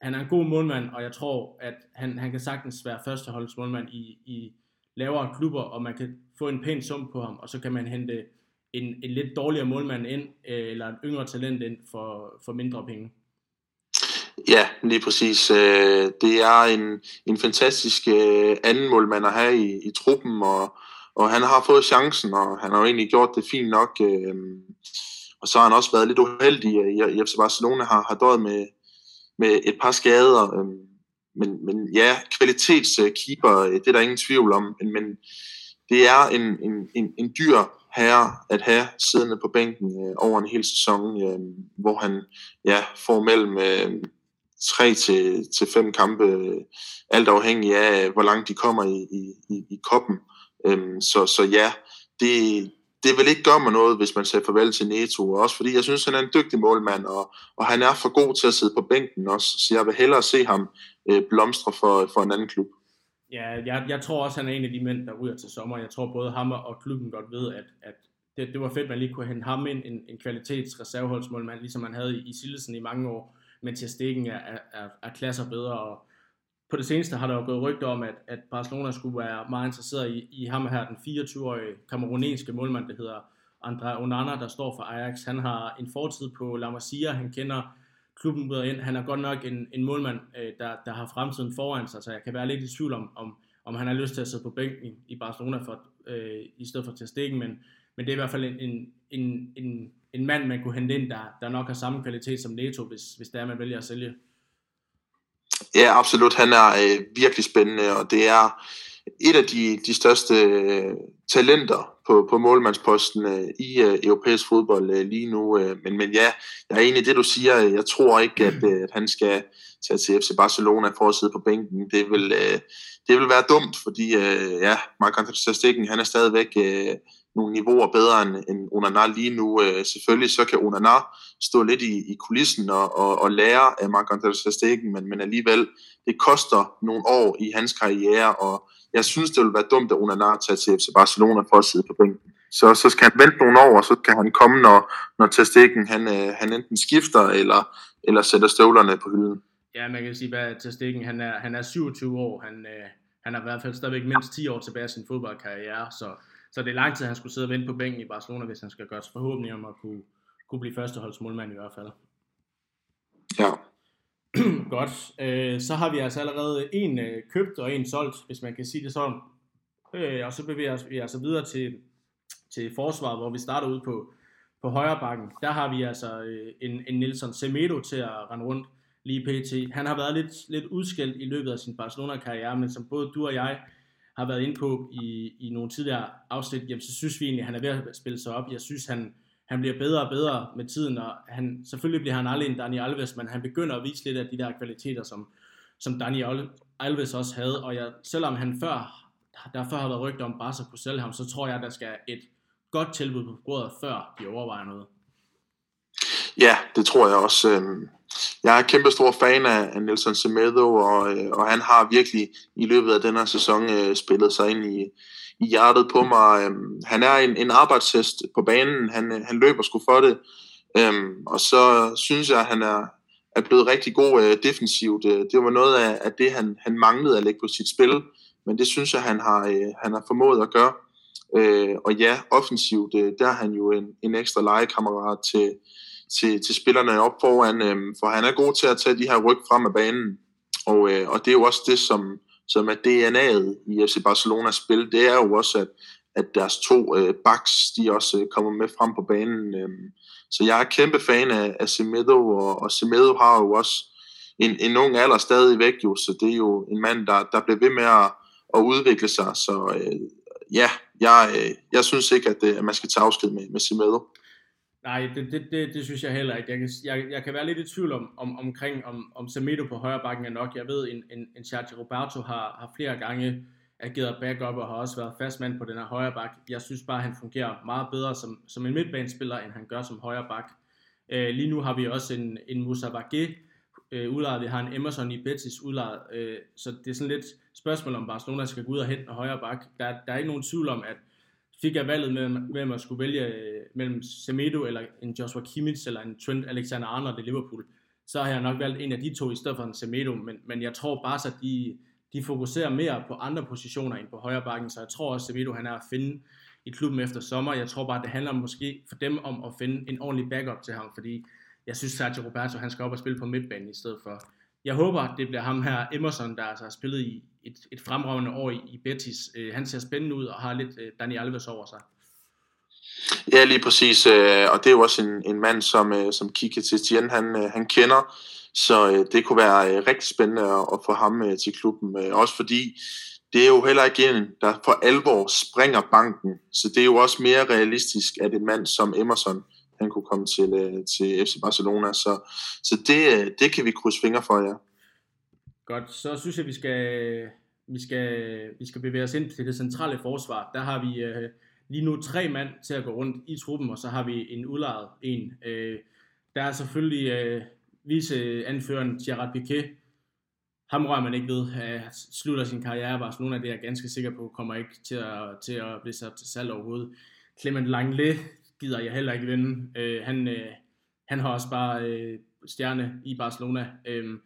han er en god målmand, og jeg tror, at han, han kan sagtens være førsteholdsmålmand i, i lavere klubber, og man kan få en pæn sum på ham, og så kan man hente en, en lidt dårligere målmand ind, øh, eller et yngre talent ind for, for mindre penge. Ja, lige præcis. Øh, det er en, en fantastisk øh, anden målmand at have i, i truppen, og, og han har fået chancen, og han har jo egentlig gjort det fint nok. Og så har han også været lidt uheldig. I FC Barcelona har, har døjet med, med et par skader. Øhm, men, men ja, kvalitetskeeper, øh, det er der ingen tvivl om. Men, men det er en, en, en, en dyr herre at have siddende på bænken øh, over en hel sæson, øh, hvor han ja, får mellem øh, 3 til, til 5 kampe, øh, alt afhængig af, hvor langt de kommer i, i, i, i koppen. Øh, så, så ja, det, det vil ikke gøre mig noget, hvis man siger farvel til Neto, også fordi jeg synes, han er en dygtig målmand, og, og han er for god til at sidde på bænken også, så jeg vil hellere se ham øh, blomstre for, for en anden klub. Ja, jeg, jeg tror også, han er en af de mænd, der ryger til sommer. Jeg tror både ham og klubben godt ved, at, at det, det var fedt, at man lige kunne hente ham ind, en, en kvalitetsreserveholdsmålmand, ligesom man havde i, i Sillesen i mange år. men til stikken er, er, er klasser bedre, og på det seneste har der jo gået rygter om, at, at Barcelona skulle være meget interesseret i, i ham her, den 24-årige kamerunenske målmand, der hedder André Onana, der står for Ajax. Han har en fortid på La Masia, han kender klubben ud og ind. Han er godt nok en, en målmand, øh, der, der har fremtiden foran sig, så jeg kan være lidt i tvivl om, om, om han har lyst til at sidde på bænken i Barcelona for, øh, i stedet for til stikken, men, men det er i hvert fald en, en, en, en, en mand, man kunne hente ind, der, der nok har samme kvalitet som Neto, hvis, hvis det er, man vælger at sælge. Ja, absolut. Han er øh, virkelig spændende, og det er et af de, de største øh, talenter på, på målmandsposten øh, i øh, europæisk fodbold øh, lige nu. Øh, men, men ja, jeg er enig i det, du siger. Jeg tror ikke, at, øh, at han skal tage til FC Barcelona for at sidde på bænken. Det vil, øh, det vil være dumt, fordi øh, ja, Mark Stegen, han er stadigvæk øh, nogle niveauer bedre end, end Onana lige nu. Øh, selvfølgelig så kan Onana stå lidt i, i kulissen og, og, og lære af Mark Stegen, men, men alligevel, det koster nogle år i hans karriere, og jeg synes, det ville være dumt, at Onana tager til FC Barcelona for at sidde på bænken. Så, så skal han vente nogle år, og så kan han komme, når, når Testegen han, øh, han enten skifter, eller, eller sætter støvlerne på hylden. Ja, man kan sige, at Testegen han er, han er 27 år. Han, øh, han har i hvert fald stadigvæk mindst 10 år tilbage af sin fodboldkarriere, så, så det er lang tid, han skulle sidde og vente på bænken i Barcelona, hvis han skal gøre sig forhåbentlig om at kunne, kunne blive førsteholdsmålmand i hvert fald. Ja. Godt. Øh, så har vi altså allerede en øh, købt og en solgt, hvis man kan sige det sådan. Øh, og så bevæger vi altså videre til, til forsvaret, hvor vi starter ud på, på højre bakken. Der har vi altså øh, en, en Nelson Semedo til at rende rundt lige pt. Han har været lidt, lidt udskilt i løbet af sin Barcelona-karriere, men som både du og jeg har været inde på i, i nogle tidligere afsnit, jamen, så synes vi egentlig, at han er ved at spille sig op. Jeg synes, han, han bliver bedre og bedre med tiden, og han, selvfølgelig bliver han aldrig en Dani Alves, men han begynder at vise lidt af de der kvaliteter, som, som Dani Alves også havde, og jeg, selvom han før, der før har været rygter om Barca kunne sælge ham, så tror jeg, der skal et godt tilbud på bordet, før de overvejer noget. Ja, det tror jeg også. Øhm, jeg er kæmpe stor fan af Nelson Semedo, og, øh, og han har virkelig i løbet af den her sæson øh, spillet sig ind i, i hjertet på mig. Øhm, han er en, en arbejdshest på banen, han, øh, han løber sgu for det, øhm, og så synes jeg, at han er, er blevet rigtig god øh, defensivt. Øh, det var noget af, af det, han, han manglede at lægge på sit spil, men det synes jeg, han har, øh, han har formået at gøre. Øh, og ja, offensivt, øh, der er han jo en, en ekstra legekammerat til, til, til spillerne op foran, øh, for han er god til at tage de her ryg frem af banen. Og, øh, og det er jo også det, som, som er DNA'et i FC Barcelonas spil, det er jo også, at, at deres to øh, backs, de også øh, kommer med frem på banen. Øh. Så jeg er kæmpe fan af, af Semedo, og, og Semedo har jo også en, en ung alder stadigvæk jo, så det er jo en mand, der, der bliver ved med at, at udvikle sig. Så øh, ja, jeg, øh, jeg synes ikke, at, øh, at man skal tage afsked med, med Semedo. Nej, det, det, det, det synes jeg heller ikke. Jeg kan, jeg, jeg kan være lidt i tvivl om, om omkring, om, om Semedo på højre bakken er nok. Jeg ved, en, en, en Sergio Roberto har, har flere gange ageret backup og har også været fast mand på den her højre bak. Jeg synes bare, at han fungerer meget bedre som, som en midtbanespiller, end han gør som højre bak. Øh, lige nu har vi også en, en Moussa Bagé øh, udlejet. Vi har en Emerson i Betis udlejet. Øh, så det er sådan lidt spørgsmål om Barcelona skal gå ud og hente en højre bak. Der, der er ikke nogen tvivl om, at fik jeg valget mellem, mellem at skulle vælge øh, mellem Semedo eller en Joshua Kimmich eller en Trent Alexander-Arnold i Liverpool, så har jeg nok valgt en af de to i stedet for en Semedo, men, men jeg tror bare, at de, de fokuserer mere på andre positioner end på højre bakken, så jeg tror også, at Semedo han er at finde i klubben efter sommer. Jeg tror bare, det handler måske for dem om at finde en ordentlig backup til ham, fordi jeg synes, Sergio Roberto han skal op og spille på midtbanen i stedet for. Jeg håber, det bliver ham her, Emerson, der altså har spillet i et, et fremragende år i, i Betis. Øh, han ser spændende ud og har lidt øh, Dani Alves over sig. Ja, lige præcis. Øh, og det er jo også en, en mand, som, øh, som Kike Tien, han, øh, han kender. Så øh, det kunne være øh, rigtig spændende at, at få ham øh, til klubben. Øh, også fordi det er jo heller ikke en, der for alvor springer banken. Så det er jo også mere realistisk, at en mand som Emerson, han kunne komme til, øh, til FC Barcelona. Så, så det, øh, det kan vi krydse fingre for, ja. Godt, så synes jeg, vi skal, vi skal, vi skal bevæge os ind til det centrale forsvar. Der har vi øh, lige nu tre mand til at gå rundt i truppen, og så har vi en udlejet en. Øh, der er selvfølgelig øh, vice-anføreren Gerard Piquet. Ham rører man ikke ved. Øh, slutter sin karriere bare nogle af det, jeg er ganske sikker på, kommer ikke til at, til at blive sat til salg overhovedet. Clement Langley gider jeg heller ikke vinde. Øh, han, øh, han har også bare øh, stjerne i Barcelona. Øh,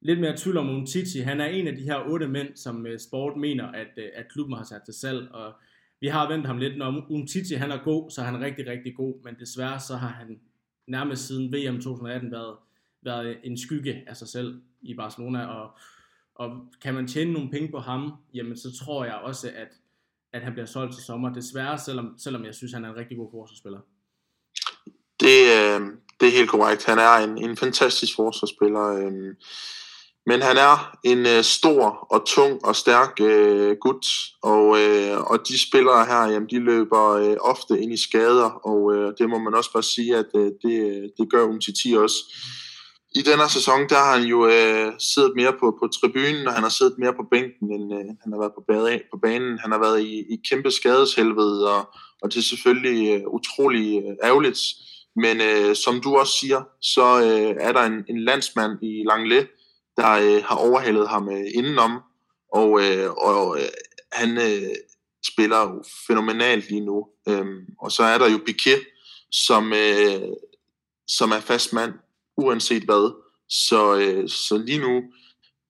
lidt mere tvivl om Umtiti. Han er en af de her otte mænd, som øh, Sport mener, at, øh, at klubben har sat til salg, og vi har vendt ham lidt. Når Umtiti han er god, så er han rigtig, rigtig god, men desværre så har han nærmest siden VM 2018 været, været en skygge af sig selv i Barcelona, og, og kan man tjene nogle penge på ham, jamen så tror jeg også, at, at han bliver solgt til sommer. Desværre, selvom, selvom jeg synes, han er en rigtig god forsvarsspiller. Det, øh, det er helt korrekt. Han er en, en fantastisk forsvarsspiller. Øh, men han er en øh, stor og tung og stærk øh, gut, og, øh, og de spillere her, jamen, de løber øh, ofte ind i skader, og øh, det må man også bare sige, at øh, det, øh, det gør Umtiti også. I denne sæson, der har han jo øh, siddet mere på, på tribunen, og han har siddet mere på bænken, end øh, han har været på, bade, på banen. Han har været i, i kæmpe skadeshelvede, og, og det er selvfølgelig øh, utrolig øh, ærgerligt. Men øh, som du også siger, så øh, er der en, en landsmand i Langley, der øh, har overhalet ham øh, indenom, og, øh, og øh, han øh, spiller jo fænomenalt lige nu. Øhm, og så er der jo Piquet, som, øh, som er fast mand, uanset hvad. Så, øh, så lige nu,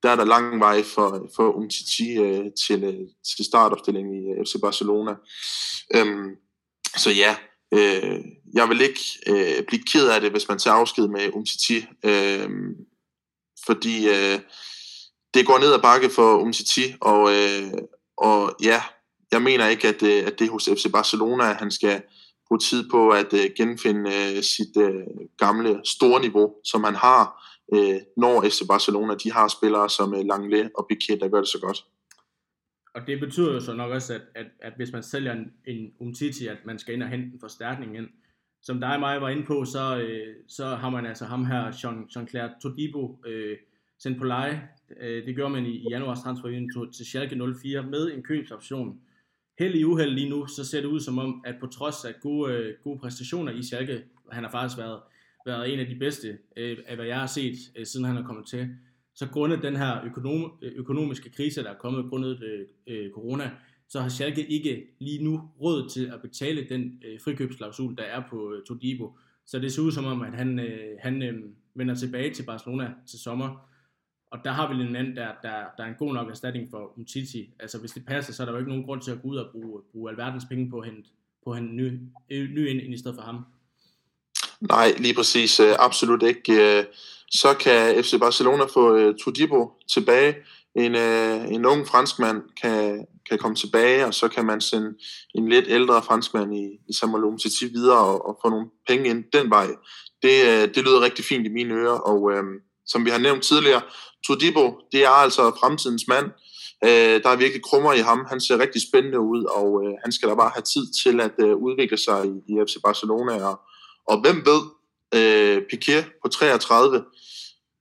der er der lang vej for, for Umtiti øh, til, øh, til startopstillingen i øh, FC Barcelona. Øhm, så ja, øh, jeg vil ikke øh, blive ked af det, hvis man tager afsked med Umtiti. Øh, fordi øh, det går ned ad bakke for Umtiti, og, øh, og ja, jeg mener ikke, at, øh, at det er hos FC Barcelona, at han skal bruge tid på at øh, genfinde øh, sit øh, gamle store niveau, som han har, øh, når FC Barcelona de har spillere som øh, Langley og Piquet, der gør det så godt. Og det betyder jo så nok også, at, at, at hvis man sælger en, en Umtiti, at man skal ind og hente en forstærkning ind. Som dig og mig var inde på, så, øh, så har man altså ham her, Jean, Jean-Claire Todibo, øh, sendt på leje. Øh, det gjorde man i, i januars transfervindue til Schalke 04 med en købsoption. Held i uheld lige nu, så ser det ud som om, at på trods af gode, øh, gode præstationer i Schalke, han har faktisk været, været en af de bedste, øh, af hvad jeg har set, øh, siden han er kommet til, så grundet den her økonom, øh, økonomiske krise, der er kommet grundet øh, øh, corona, så har Schalke ikke lige nu råd til at betale den øh, frikøbsklausul, der er på øh, Todibo. Så det ser ud som om, at han, øh, han øh, vender tilbage til Barcelona til sommer. Og der har vi en anden, der, der, der er en god nok erstatning for Umtiti. Altså hvis det passer, så er der jo ikke nogen grund til at gå ud og bruge, bruge alverdens penge på at hente, på at hente ny, øh, ny ind, ind i stedet for ham. Nej, lige præcis. Øh, absolut ikke. Øh, så kan FC Barcelona få øh, Todibo tilbage. En, øh, en ung franskmand kan, kan komme tilbage, og så kan man sende en lidt ældre franskmand i, i Samuel Umtiti videre og, og få nogle penge ind den vej. Det, øh, det lyder rigtig fint i mine ører, og øhm, som vi har nævnt tidligere, Todibo, det er altså fremtidens mand. Øh, der er virkelig krummer i ham. Han ser rigtig spændende ud, og øh, han skal da bare have tid til at øh, udvikle sig i, i FC Barcelona. Og, og hvem ved, øh, Piquet på 33,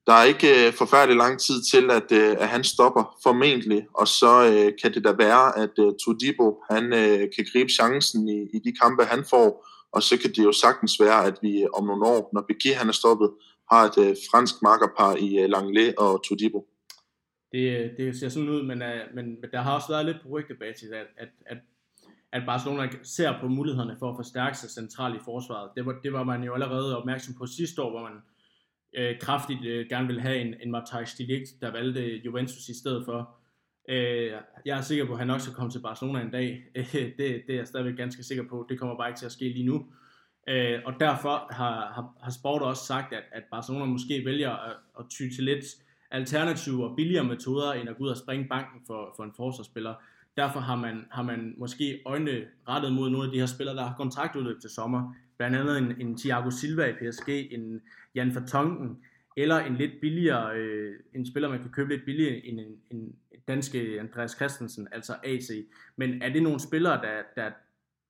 der er ikke øh, forfærdelig lang tid til, at, øh, at han stopper formentlig, og så øh, kan det da være, at øh, Todibo han øh, kan gribe chancen i, i de kampe, han får, og så kan det jo sagtens være, at vi øh, om nogle år, når Piqué han er stoppet, har et øh, fransk markerpar i øh, Langley og Todibo. Det, øh, det ser sådan ud, men, øh, men, men der har også været lidt på rygtebasis, at, at, at, at Barcelona ser på mulighederne for at forstærke sig centralt i forsvaret. Det var, det var man jo allerede opmærksom på sidste år, hvor man øh, kraftigt øh, gerne ville have en, en Matthijs de Ligt, der valgte øh, Juventus i stedet for. Øh, jeg er sikker på, at han også skal komme til Barcelona en dag. det, det er jeg stadigvæk ganske sikker på. Det kommer bare ikke til at ske lige nu. Øh, og derfor har, har, har Sport også sagt, at, at Barcelona måske vælger at, at ty til lidt alternative og billigere metoder, end at gå ud og springe banken for, for en forsvarsspiller. Derfor har man, har man måske øjne rettet mod nogle af de her spillere, der har kontraktudløb til sommer. Blandt andet en, en Thiago Silva i PSG, en Jan Vertonghen, eller en lidt billigere, øh, en spiller, man kan købe lidt billigere end en, en danske Andreas Christensen, altså AC. Men er det nogle spillere, der, der,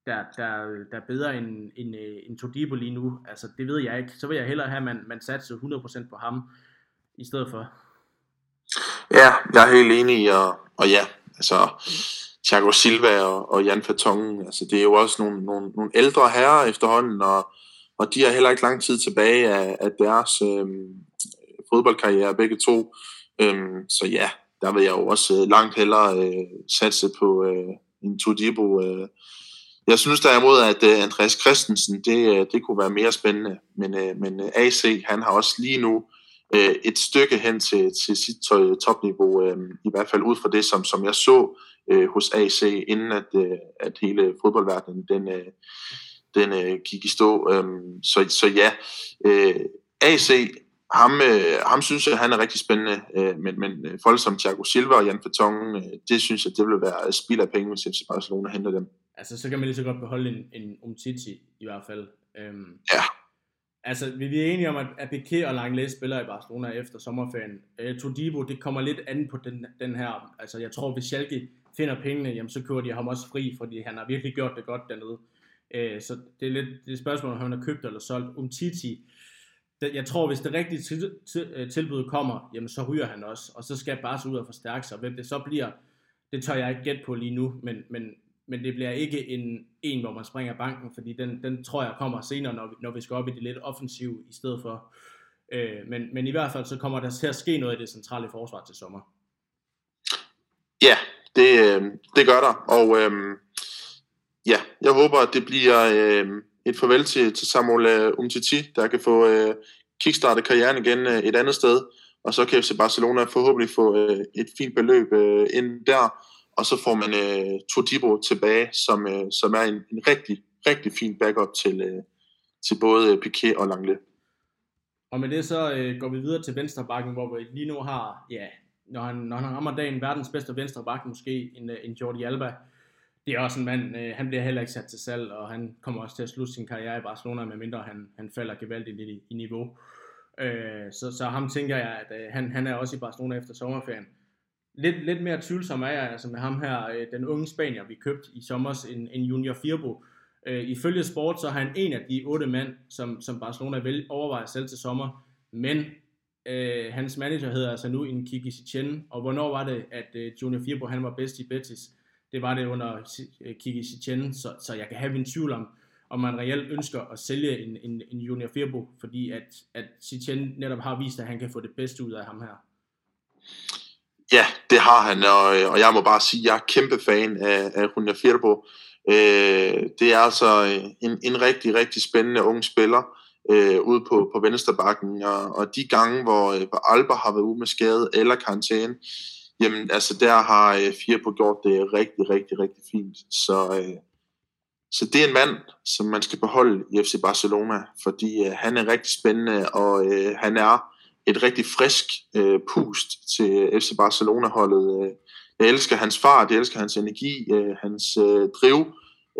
der, der, der er bedre end, end, øh, end Todibo lige nu. Altså, det ved jeg ikke. Så vil jeg hellere have, at man, man satser 100% på ham i stedet for. Ja, jeg er helt enig, og, og ja, altså Thiago Silva og, og Jan Fatongen, altså det er jo også nogle, nogle, nogle ældre herrer efterhånden, og, og de har heller ikke lang tid tilbage af, af deres øhm, fodboldkarriere, begge to. Øhm, så ja, der vil jeg jo også øh, langt hellere øh, satse på øh, en Todibo øh, jeg synes derimod, at øh, Andreas Christensen, det, øh, det kunne være mere spændende. Men, øh, men AC, han har også lige nu et stykke hen til, til sit topniveau, i hvert fald ud fra det, som, som jeg så hos AC, inden at, at hele fodboldverdenen den, den gik i stå. Øhm, så, så ja, AC ham, øh, ham synes jeg, han er rigtig spændende, øh, men, men øh, folk som Thiago Silva og Jan Vertongen, øh, det synes jeg, det vil være spild af penge, hvis FC Barcelona henter dem. Altså, så kan man lige så godt beholde en, en Umtiti i hvert fald. Øhm, ja. Altså, vi er enige om, at Piqué og Langley spiller i Barcelona efter sommerferien. Øh, Todibo, det kommer lidt an på den, den her. Altså, jeg tror, hvis Schalke finder pengene, jamen, så kører de ham også fri, fordi han har virkelig gjort det godt dernede. Øh, så det er lidt det er et spørgsmål, om han har købt eller solgt. Umtiti, jeg tror, hvis det rigtige til, til, øh, tilbud kommer, jamen så ryger han også, og så skal bare ud og forstærke sig. Hvem det så bliver, det tør jeg ikke gætte på lige nu, men, men, men det bliver ikke en, en, hvor man springer banken, fordi den, den tror jeg kommer senere, når vi, når vi skal op i det lidt offensive i stedet for. Øh, men, men i hvert fald så kommer der til at ske noget i det centrale forsvar til sommer. Ja, det, øh, det gør der, og øh, ja, jeg håber, at det bliver... Øh, et farvel til, til Samuel uh, Umtiti, der kan få øh, kickstartet karrieren igen øh, et andet sted, og så kan FC Barcelona forhåbentlig få øh, et fint beløb øh, ind der, og så får man øh, Todibo tilbage, som, øh, som er en, en rigtig, rigtig fin backup til, øh, til både øh, Piquet og Langle. Og med det så øh, går vi videre til venstrebakken, hvor vi lige nu har, ja, når han, når han rammer dagen, verdens bedste venstreback, måske en, en Jordi Alba, det er også en mand, øh, han bliver heller ikke sat til salg, og han kommer også til at slutte sin karriere i Barcelona, medmindre han, han falder gevaldigt i, i niveau. Øh, så, så ham tænker jeg, at øh, han, han er også i Barcelona efter sommerferien. Lidt, lidt mere tvivlsom er jeg altså med ham her, øh, den unge spanier, vi købte i sommer, en, en Junior Firbo. Øh, ifølge Sport, så er han en af de otte mænd, som, som Barcelona vil overveje selv til sommer, men øh, hans manager hedder altså nu en Kiki Setien, og hvornår var det, at øh, Junior Firbo han var bedst i Betis? Det var det under Kiki Chichen, øh, så, så jeg kan have min tvivl om, om man reelt ønsker at sælge en, en, en Junior Firbo, fordi at, at Chichen netop har vist, at han kan få det bedste ud af ham her. Ja, det har han, og, øh, og jeg må bare sige, at jeg er kæmpe fan af, af Junior Firbo. Øh, det er altså en, en rigtig, rigtig spændende ung spiller øh, ude på, på venstrebakken, og, og de gange, hvor, øh, hvor Alba har været ude med skade eller karantæne, Jamen, altså der har øh, Firpo gjort det rigtig, rigtig, rigtig fint. Så, øh, så det er en mand, som man skal beholde i FC Barcelona, fordi øh, han er rigtig spændende, og øh, han er et rigtig frisk øh, pust til FC Barcelona-holdet. Øh, jeg elsker hans fart, jeg elsker hans energi, øh, hans øh, driv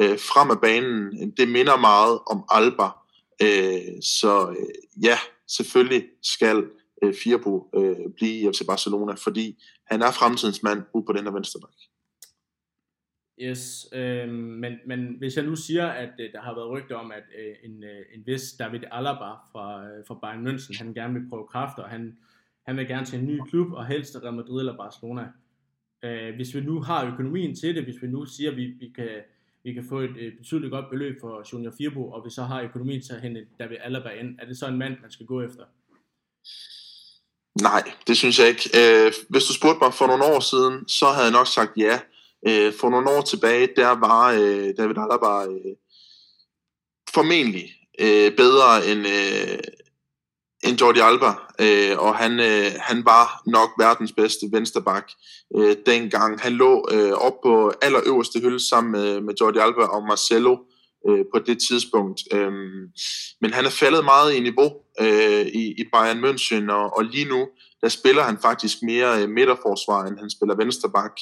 øh, frem af banen. Det minder meget om Alba. Øh, så øh, ja, selvfølgelig skal øh, Firpo øh, blive i FC Barcelona, fordi han er fremtidens mand ude på den her venstre bak. Yes, øh, men, men hvis jeg nu siger, at øh, der har været rygter om, at øh, en, øh, en vis David Alaba fra, øh, fra Bayern München, han gerne vil prøve kræfter, og han, han vil gerne til en ny klub, og helst Real Madrid eller Barcelona. Øh, hvis vi nu har økonomien til det, hvis vi nu siger, at vi, vi, kan, vi kan få et øh, betydeligt godt beløb for Junior Firbo, og vi så har økonomien til at hente David Alaba ind, er det så en mand, man skal gå efter? Nej, det synes jeg ikke. Øh, hvis du spurgte mig for nogle år siden, så havde jeg nok sagt ja. Øh, for nogle år tilbage, der var øh, David Alaba øh, formentlig øh, bedre end, øh, end Jordi Alba, øh, og han, øh, han var nok verdens bedste vensterbak øh, dengang. Han lå øh, op på allerøverste hylde sammen med, med Jordi Alba og Marcelo øh, på det tidspunkt. Øh, men han er faldet meget i niveau øh, i, i Bayern München, og, og lige nu, der spiller han faktisk mere øh, midterforsvar, end han spiller vensterbak.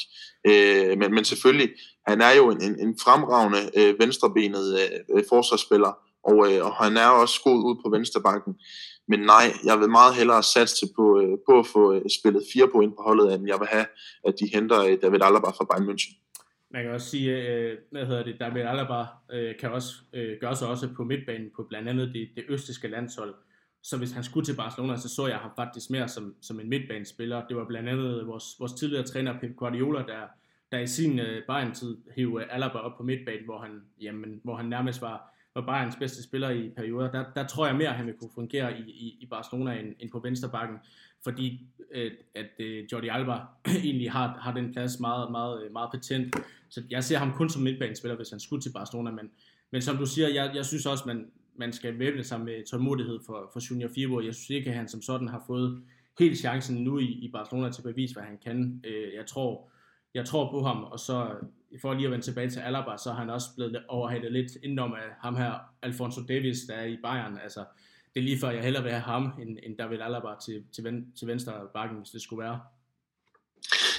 Øh, men, men selvfølgelig, han er jo en, en, en fremragende øh, venstrebenet øh, forsvarsspiller, og, øh, og han er også god ud på vensterbakken. Men nej, jeg vil meget hellere satse på, øh, på at få øh, spillet fire point på holdet, end jeg vil have, at de henter øh, David Alaba fra Bayern München. Man kan også sige, øh, hvad hedder det, David Alaba øh, kan også øh, gøre sig også på midtbanen på blandt andet det, det østiske landshold. Så hvis han skulle til Barcelona, så så jeg ham faktisk mere som, som en midtbanespiller. Det var blandt andet vores, vores tidligere træner Pep Guardiola, der, der i sin øh, Bayern-tid hævde Alaba op på midtbanen, hvor han, jamen, hvor han nærmest var, var Bayerns bedste spiller i perioder. Der, der tror jeg mere, at han vil kunne fungere i, i, i Barcelona end, end på venstrebakken, fordi øh, at, at Jordi Alba egentlig har, har den plads meget, meget, øh, meget patent. Så jeg ser ham kun som midtbanespiller, hvis han skulle til Barcelona, men, men som du siger, jeg, jeg synes også, man, man skal væbne sig med tålmodighed for, for Junior Firbo. Jeg synes ikke, at han som sådan har fået helt chancen nu i, i Barcelona til at bevise, hvad han kan. Jeg tror, jeg tror på ham, og så for lige at vende tilbage til Alaba, så er han også blevet overhalet lidt indenom af ham her, Alfonso Davis, der er i Bayern. Altså, det er lige før, jeg hellere vil have ham, end, end David Alaba til, til, ven, til venstre bakken, hvis det skulle være.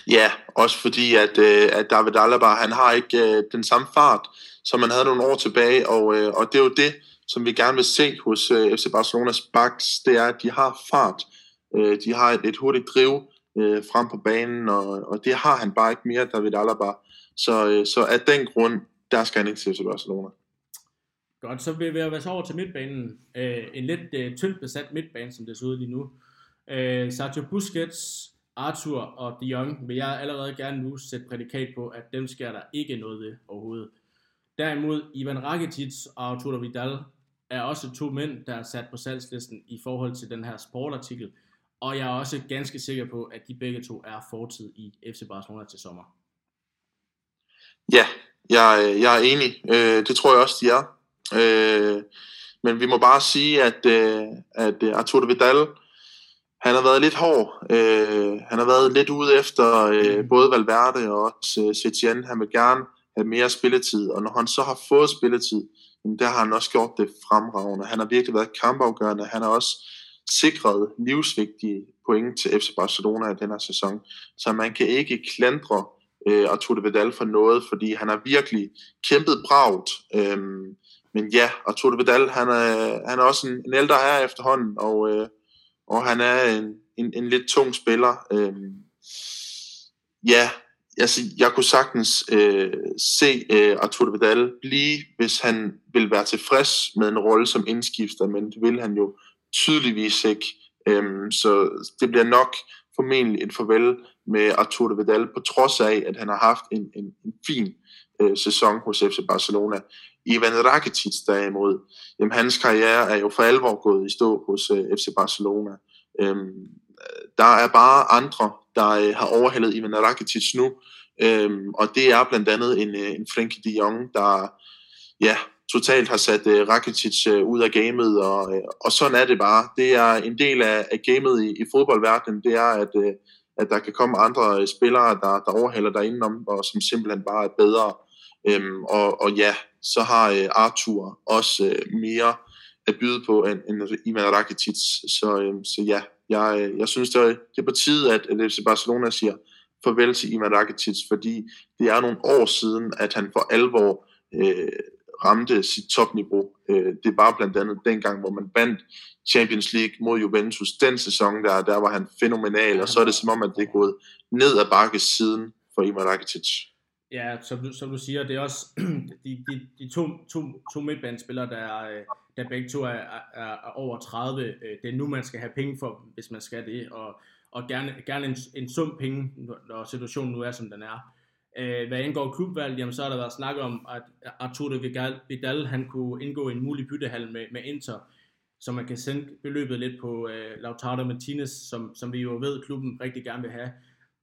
Ja, også fordi, at, øh, at David Alaba, han har ikke øh, den samme fart, som man havde nogle år tilbage, og, øh, og det er jo det, som vi gerne vil se hos øh, FC Barcelonas backs, det er, at de har fart. Øh, de har et, et hurtigt driv øh, frem på banen, og, og det har han bare ikke mere, David Alaba. Så, øh, så af den grund, der skal han ikke til FC Barcelona. Godt, så vil vi være så over til midtbanen. Øh, en lidt øh, tyndt besat midtbane, som det ser ud lige nu. Øh, Sergio Busquets, Arthur og De Jong vil jeg allerede gerne nu sætte prædikat på, at dem sker der ikke noget ved overhovedet. Derimod Ivan Rakitic og Arturo Vidal er også to mænd, der er sat på salgslisten i forhold til den her sportartikel, og jeg er også ganske sikker på, at de begge to er fortid i FC Barcelona til sommer. Ja, jeg, jeg er enig. Øh, det tror jeg også, de er. Øh, men vi må bare sige, at, øh, at Arturo Vidal, han har været lidt hård. Øh, han har været lidt ude efter øh, både Valverde og også øh, Setien. Han vil gerne have mere spilletid, og når han så har fået spilletid, jamen der har han også gjort det fremragende. Han har virkelig været kampafgørende. Han har også sikret livsvigtige point til FC Barcelona i den her sæson. Så man kan ikke klandre øh, Arturo Vidal for noget, fordi han har virkelig kæmpet bragt. Øhm, men ja, Arturo Vidal, han er, han er også en, en ældre herre efterhånden, og, øh, og han er en, en, en lidt tung spiller. Øh, ja, altså, jeg kunne sagtens øh, se øh, Arturo Vidal blive, hvis han vil være tilfreds med en rolle som indskifter, men det vil han jo tydeligvis ikke. Øhm, så det bliver nok formentlig et farvel med Arturo Vidal, på trods af, at han har haft en, en, en fin øh, sæson hos FC Barcelona. Ivan Rakitic derimod, jamen, hans karriere er jo for alvor gået i stå hos øh, FC Barcelona. Øhm, der er bare andre, der øh, har overhældet Ivan Rakitic nu, øhm, og det er blandt andet en, øh, en Frenkie de Jong, der ja, totalt har sat øh, Rakitic øh, ud af gamet, og, øh, og sådan er det bare. Det er en del af, af gamet i, i fodboldverdenen, det er, at, øh, at der kan komme andre øh, spillere, der, der overhælder dig indenom, og som simpelthen bare er bedre. Øhm, og, og ja, så har uh, Arthur også uh, mere at byde på end, end Ivan Rakitic. Så, um, så ja, jeg, jeg synes, det er, det er på tide, at, at FC Barcelona siger farvel til Ivan Rakitic, fordi det er nogle år siden, at han for alvor øh, ramte sit topniveau. Øh, det var blandt andet dengang, hvor man vandt Champions League mod Juventus. Den sæson der, der var han fænomenal, og så er det som om, at det er gået ned ad bakke siden for Ivan Rakitic. Ja, som du, som du siger, det er også de, de, de to, to, to midtbanespillere, der, øh, der begge to er, er, er over 30. Øh, det er nu, man skal have penge for, hvis man skal det, og, og gerne, gerne en, en sum penge, når situationen nu er, som den er. Øh, hvad angår klubvalg, jamen, så har der været snak om, at Arturo Vidal han kunne indgå en mulig byttehal med, med Inter, så man kan sende beløbet lidt på øh, Lautaro Martinez, som, som vi jo ved, klubben rigtig gerne vil have.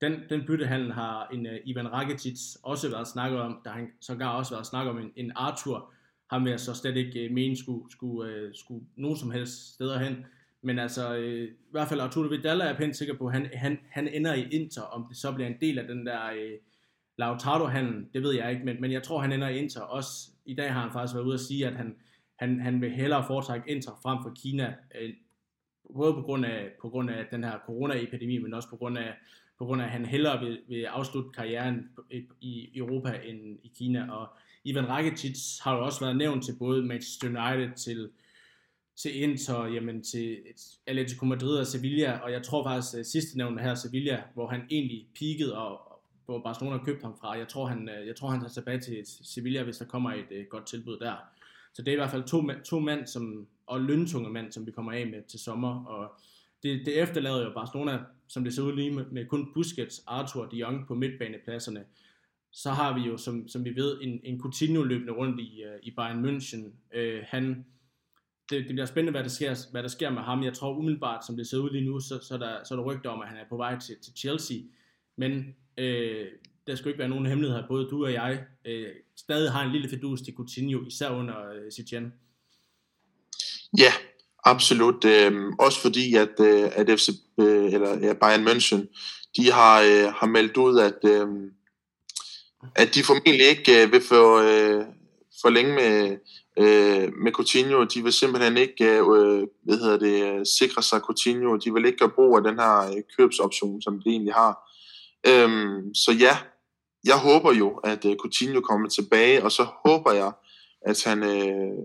Den, den byttehandel har en uh, Ivan Rakitic også været snakket om, der han sågar også været snakket om en, en Arthur, ham vil jeg så slet ikke uh, mene skulle, skulle, uh, skulle nogen som helst steder hen. Men altså, uh, i hvert fald Arturo Vidal er jeg pænt sikker på, han, han, han ender i Inter, om det så bliver en del af den der uh, Lautaro-handlen, det ved jeg ikke, men, men jeg tror, han ender i Inter. Også i dag har han faktisk været ude at sige, at han, han, han vil hellere foretrække Inter frem for Kina, uh, både på grund, af, på grund af den her coronaepidemi, men også på grund af, på grund af at han hellere vil, vil afslutte karrieren i Europa end i Kina. Og Ivan Rakitic har jo også været nævnt til både Manchester United, til, til Inter, jamen til Atletico Madrid og Sevilla, og jeg tror faktisk at sidste nævnte her Sevilla, hvor han egentlig peakede og, hvor Barcelona købte ham fra. Jeg tror, han, øh, jeg tror, han tager tilbage til Sevilla, hvis der kommer et uh, godt tilbud der. Så det er i hvert fald to, to mand, som, og løntunge mand, som vi kommer af med til sommer. Og det, det efterlader jo Barcelona, som det ser ud lige med, med kun Busquets, Arthur og De Jong på midtbanepladserne. så har vi jo, som, som vi ved, en, en Coutinho løbende rundt i, uh, i Bayern München. Uh, han, det, det bliver spændende, hvad der, sker, hvad der sker med ham. Jeg tror umiddelbart, som det ser ud lige nu, så, så, der, så er der rygter om, at han er på vej til, til Chelsea. Men øh, der skal ikke være nogen hemmelighed her. Både du og jeg øh, stadig har en lille fedus til Coutinho, især under øh, Setien. Ja, absolut. Øh, også fordi, at, øh, at FC, øh, eller, ja, Bayern München, de har, øh, har meldt ud, at, øh, at de formentlig ikke øh, vil få øh, for længe med, øh, med Coutinho. De vil simpelthen ikke øh, øh, hvad hedder det, sikre sig Coutinho. De vil ikke gøre brug af den her øh, købsoption, som de egentlig har. Øhm, så ja, jeg håber jo, at øh, Coutinho kommer tilbage, og så håber jeg, at han øh,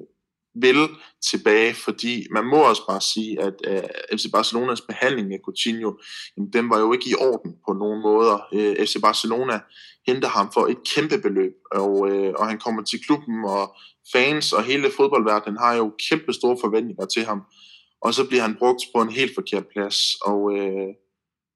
vil tilbage, fordi man må også bare sige, at øh, FC Barcelonas behandling af Coutinho, jamen, den var jo ikke i orden på nogen måder. Øh, FC Barcelona henter ham for et kæmpe beløb, og, øh, og han kommer til klubben, og fans og hele fodboldverdenen har jo kæmpe store forventninger til ham, og så bliver han brugt på en helt forkert plads, og, øh,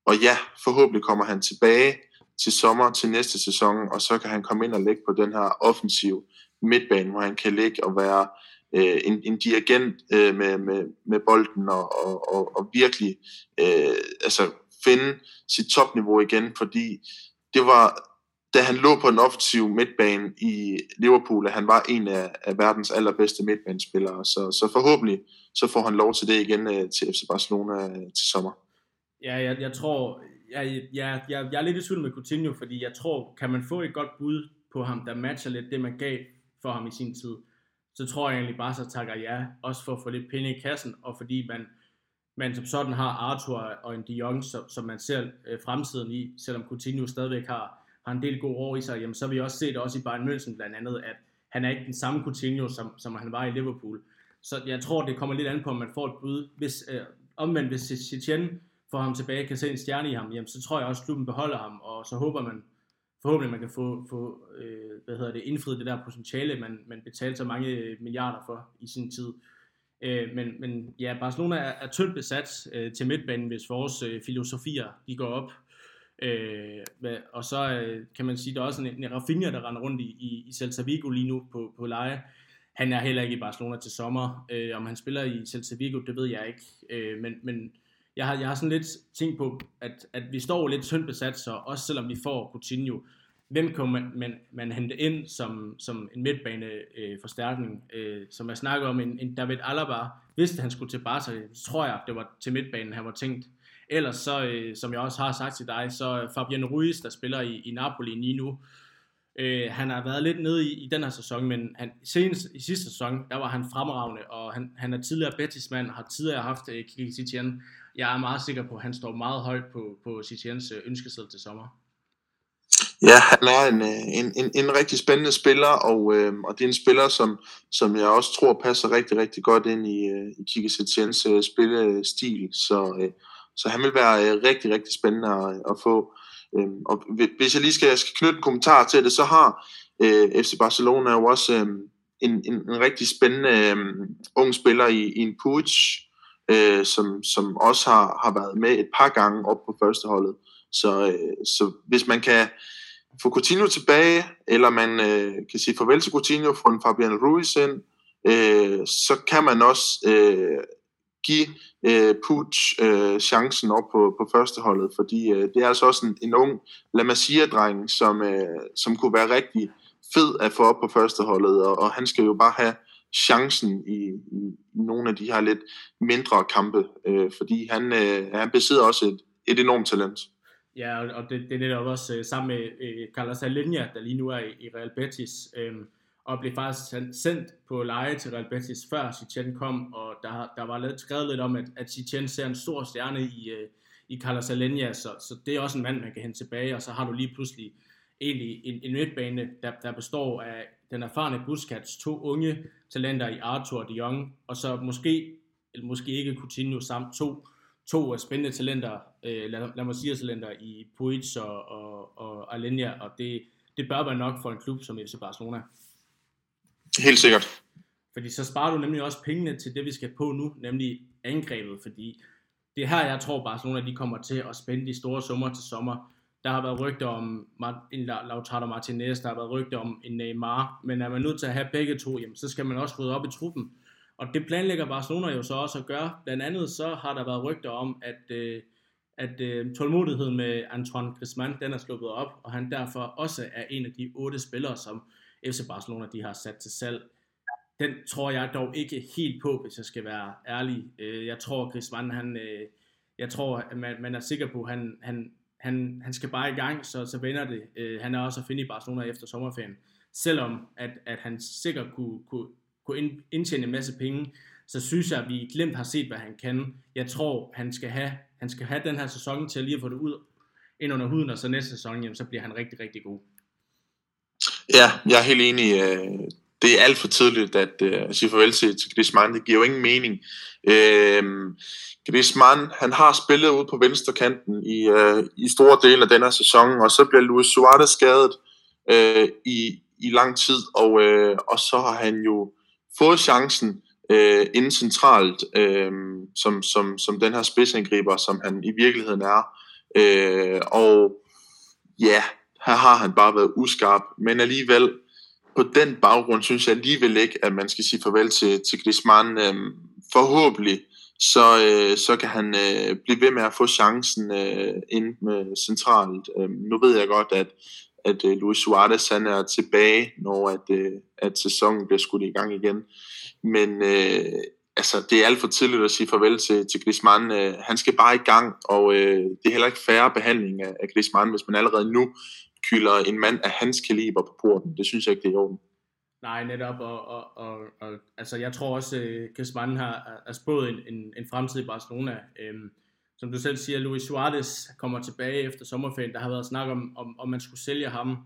og ja, forhåbentlig kommer han tilbage til sommer til næste sæson, og så kan han komme ind og lægge på den her offensiv midtbane, hvor han kan ligge og være øh, en, en dirigent øh, med, med, med bolden og, og, og, og virkelig øh, altså finde sit topniveau igen, fordi det var, da han lå på en offensiv midtbane i Liverpool, at han var en af, af verdens allerbedste midtbanespillere, så, så forhåbentlig så får han lov til det igen øh, til FC Barcelona øh, til sommer. Ja, jeg, jeg tror, jeg, jeg, jeg, jeg er lidt i tvivl med Coutinho, fordi jeg tror, kan man få et godt bud på ham, der matcher lidt det, man gav for ham i sin tid, så tror jeg egentlig bare, så takker ja, også for at få lidt penge i kassen, og fordi man, man som sådan har Arthur og en De Jong, som, som man ser øh, fremtiden i, selvom Coutinho stadigvæk har, har en del gode år i sig, jamen så har vi også set også i Bayern München blandt andet, at han er ikke den samme Coutinho, som, som han var i Liverpool. Så jeg tror, det kommer lidt an på, om man får et bud. Hvis, øh, omvendt, hvis Setien får ham tilbage, kan se en stjerne i ham, jamen, så tror jeg også, at klubben beholder ham, og så håber man forhåbentlig, man kan få, få øh, hvad hedder det, indfriet det der potentiale, man, man betalte så mange øh, milliarder for i sin tid. Øh, men, men ja, Barcelona er, er tyndt besat øh, til midtbanen, hvis vores øh, filosofier de går op. Øh, og så øh, kan man sige, at der er også en, en Rafinha, der render rundt i, i, i Celta Vigo lige nu på, på leje. Han er heller ikke i Barcelona til sommer. Øh, om han spiller i Celta Vigo, det ved jeg ikke. Øh, men, men jeg har, jeg har sådan lidt tænkt på, at, at vi står lidt tyndt besat, så også selvom vi får Coutinho, hvem kan man, man, man hente ind som, som en midtbaneforstærkning, øh, øh, som jeg snakker om, en, en David Alaba, hvis han skulle til Barca, så tror jeg, det var til midtbanen, han var tænkt. Ellers så, øh, som jeg også har sagt til dig, så Fabian Ruiz, der spiller i, i Napoli lige nu, øh, han har været lidt nede i, i den her sæson, men han, senest i sidste sæson, der var han fremragende, og han, han er tidligere Betis-mand, har tidligere haft øh, Kiki Setien, jeg er meget sikker på, at han står meget højt på, på CTN's øh, ønskeseddel til sommer. Ja, han er en, øh, en, en, en rigtig spændende spiller, og, øh, og det er en spiller, som, som jeg også tror passer rigtig, rigtig godt ind i, øh, i Kike Setiens øh, spillestil. Så, øh, så han vil være øh, rigtig, rigtig spændende at, øh, at få. Øh, og hvis jeg lige skal, skal knytte en kommentar til det, så har øh, FC Barcelona jo også øh, en, en, en rigtig spændende øh, ung spiller i, i en Puig, øh, som, som også har, har været med et par gange op på førsteholdet. Så, øh, så hvis man kan få Coutinho tilbage, eller man øh, kan sige farvel til Coutinho, få en Fabian Ruiz ind, øh, så kan man også øh, give øh, Puig øh, chancen op på, på førsteholdet, fordi øh, det er altså også en, en ung La Masia-dreng, som, øh, som kunne være rigtig fed at få op på førsteholdet, og, og han skal jo bare have chancen i, i nogle af de her lidt mindre kampe, øh, fordi han, øh, han besidder også et, et enormt talent. Ja, og det, det er netop også øh, sammen med øh, Carlos Alenia, der lige nu er i, i Real Betis, øh, og blev faktisk sendt på leje til Real Betis, før Chichen kom, og der, der var lidt, skrevet lidt om, at, at Chichen ser en stor stjerne i, øh, i Carlos Alenia, så, så det er også en mand, man kan hente tilbage, og så har du lige pludselig egentlig en, en midtbane, der, der består af den erfarne Busquets, to unge talenter i Arthur og de Jong, og så måske, eller måske ikke Coutinho, samt to, to spændende talenter, øh, lad, lad mig sige talenter i Puig og, og, og Alenia, og det, det bør være nok for en klub som FC Barcelona. Helt sikkert. Fordi så sparer du nemlig også pengene til det, vi skal på nu, nemlig angrebet, fordi det er her, jeg tror Barcelona de kommer til at spænde de store summer til sommer. Der har været rygter om en Lautaro Martinez, der har været rygter om en Neymar, men er man nødt til at have begge to, jamen, så skal man også rydde op i truppen. Og det planlægger Barcelona jo så også at gøre. Blandt andet så har der været rygter om, at, øh, at øh, tålmodigheden med Antoine Griezmann, den er sluppet op, og han derfor også er en af de otte spillere, som FC Barcelona de har sat til salg. Den tror jeg dog ikke helt på, hvis jeg skal være ærlig. Øh, jeg tror, Griezmann, han, øh, jeg tror, at man, man er sikker på, at han, han, han, han skal bare i gang, så, så vender det. Øh, han er også at finde i Barcelona efter sommerferien. Selvom at, at han sikkert kunne, kunne, kunne indtjene en masse penge, så synes jeg, at vi glemt har set, hvad han kan. Jeg tror, han skal have, han skal have den her sæson til at lige at få det ud ind under huden, og så næste sæson, jamen, så bliver han rigtig, rigtig god. Ja, jeg er helt enig. Øh, det er alt for tidligt at, øh, at sige farvel til, til Griezmann. Det giver jo ingen mening. Øhm, Griezmann, han har spillet ud på venstre kanten i, øh, i store dele af denne sæson, og så bliver Luis Suarez skadet øh, i, i lang tid, og, øh, og så har han jo fået chancen øh, inden centralt, øh, som, som, som den her spidsangriber, som han i virkeligheden er. Øh, og ja, her har han bare været uskarp, men alligevel, på den baggrund synes jeg alligevel ikke, at man skal sige farvel til, til Griezmann. Øh, forhåbentlig så, øh, så kan han øh, blive ved med at få chancen øh, ind med centralt. Øh, nu ved jeg godt, at, at øh, Luis Suarez han er tilbage, når at, øh, at sæsonen bliver skudt i gang igen. Men øh, altså, det er alt for tidligt at sige farvel til, til Griezmann. Øh, han skal bare i gang, og øh, det er heller ikke færre behandling af, af Griezmann, hvis man allerede nu kylder en mand af hans kaliber på porten. Det synes jeg ikke, det er i orden. Nej, netop, og, og, og, og altså, jeg tror også, øh, at har, Griezmann har spået en, en, en fremtid i Barcelona. Øhm, som du selv siger, Luis Suarez kommer tilbage efter sommerferien. Der har været snak om, om, om man skulle sælge ham.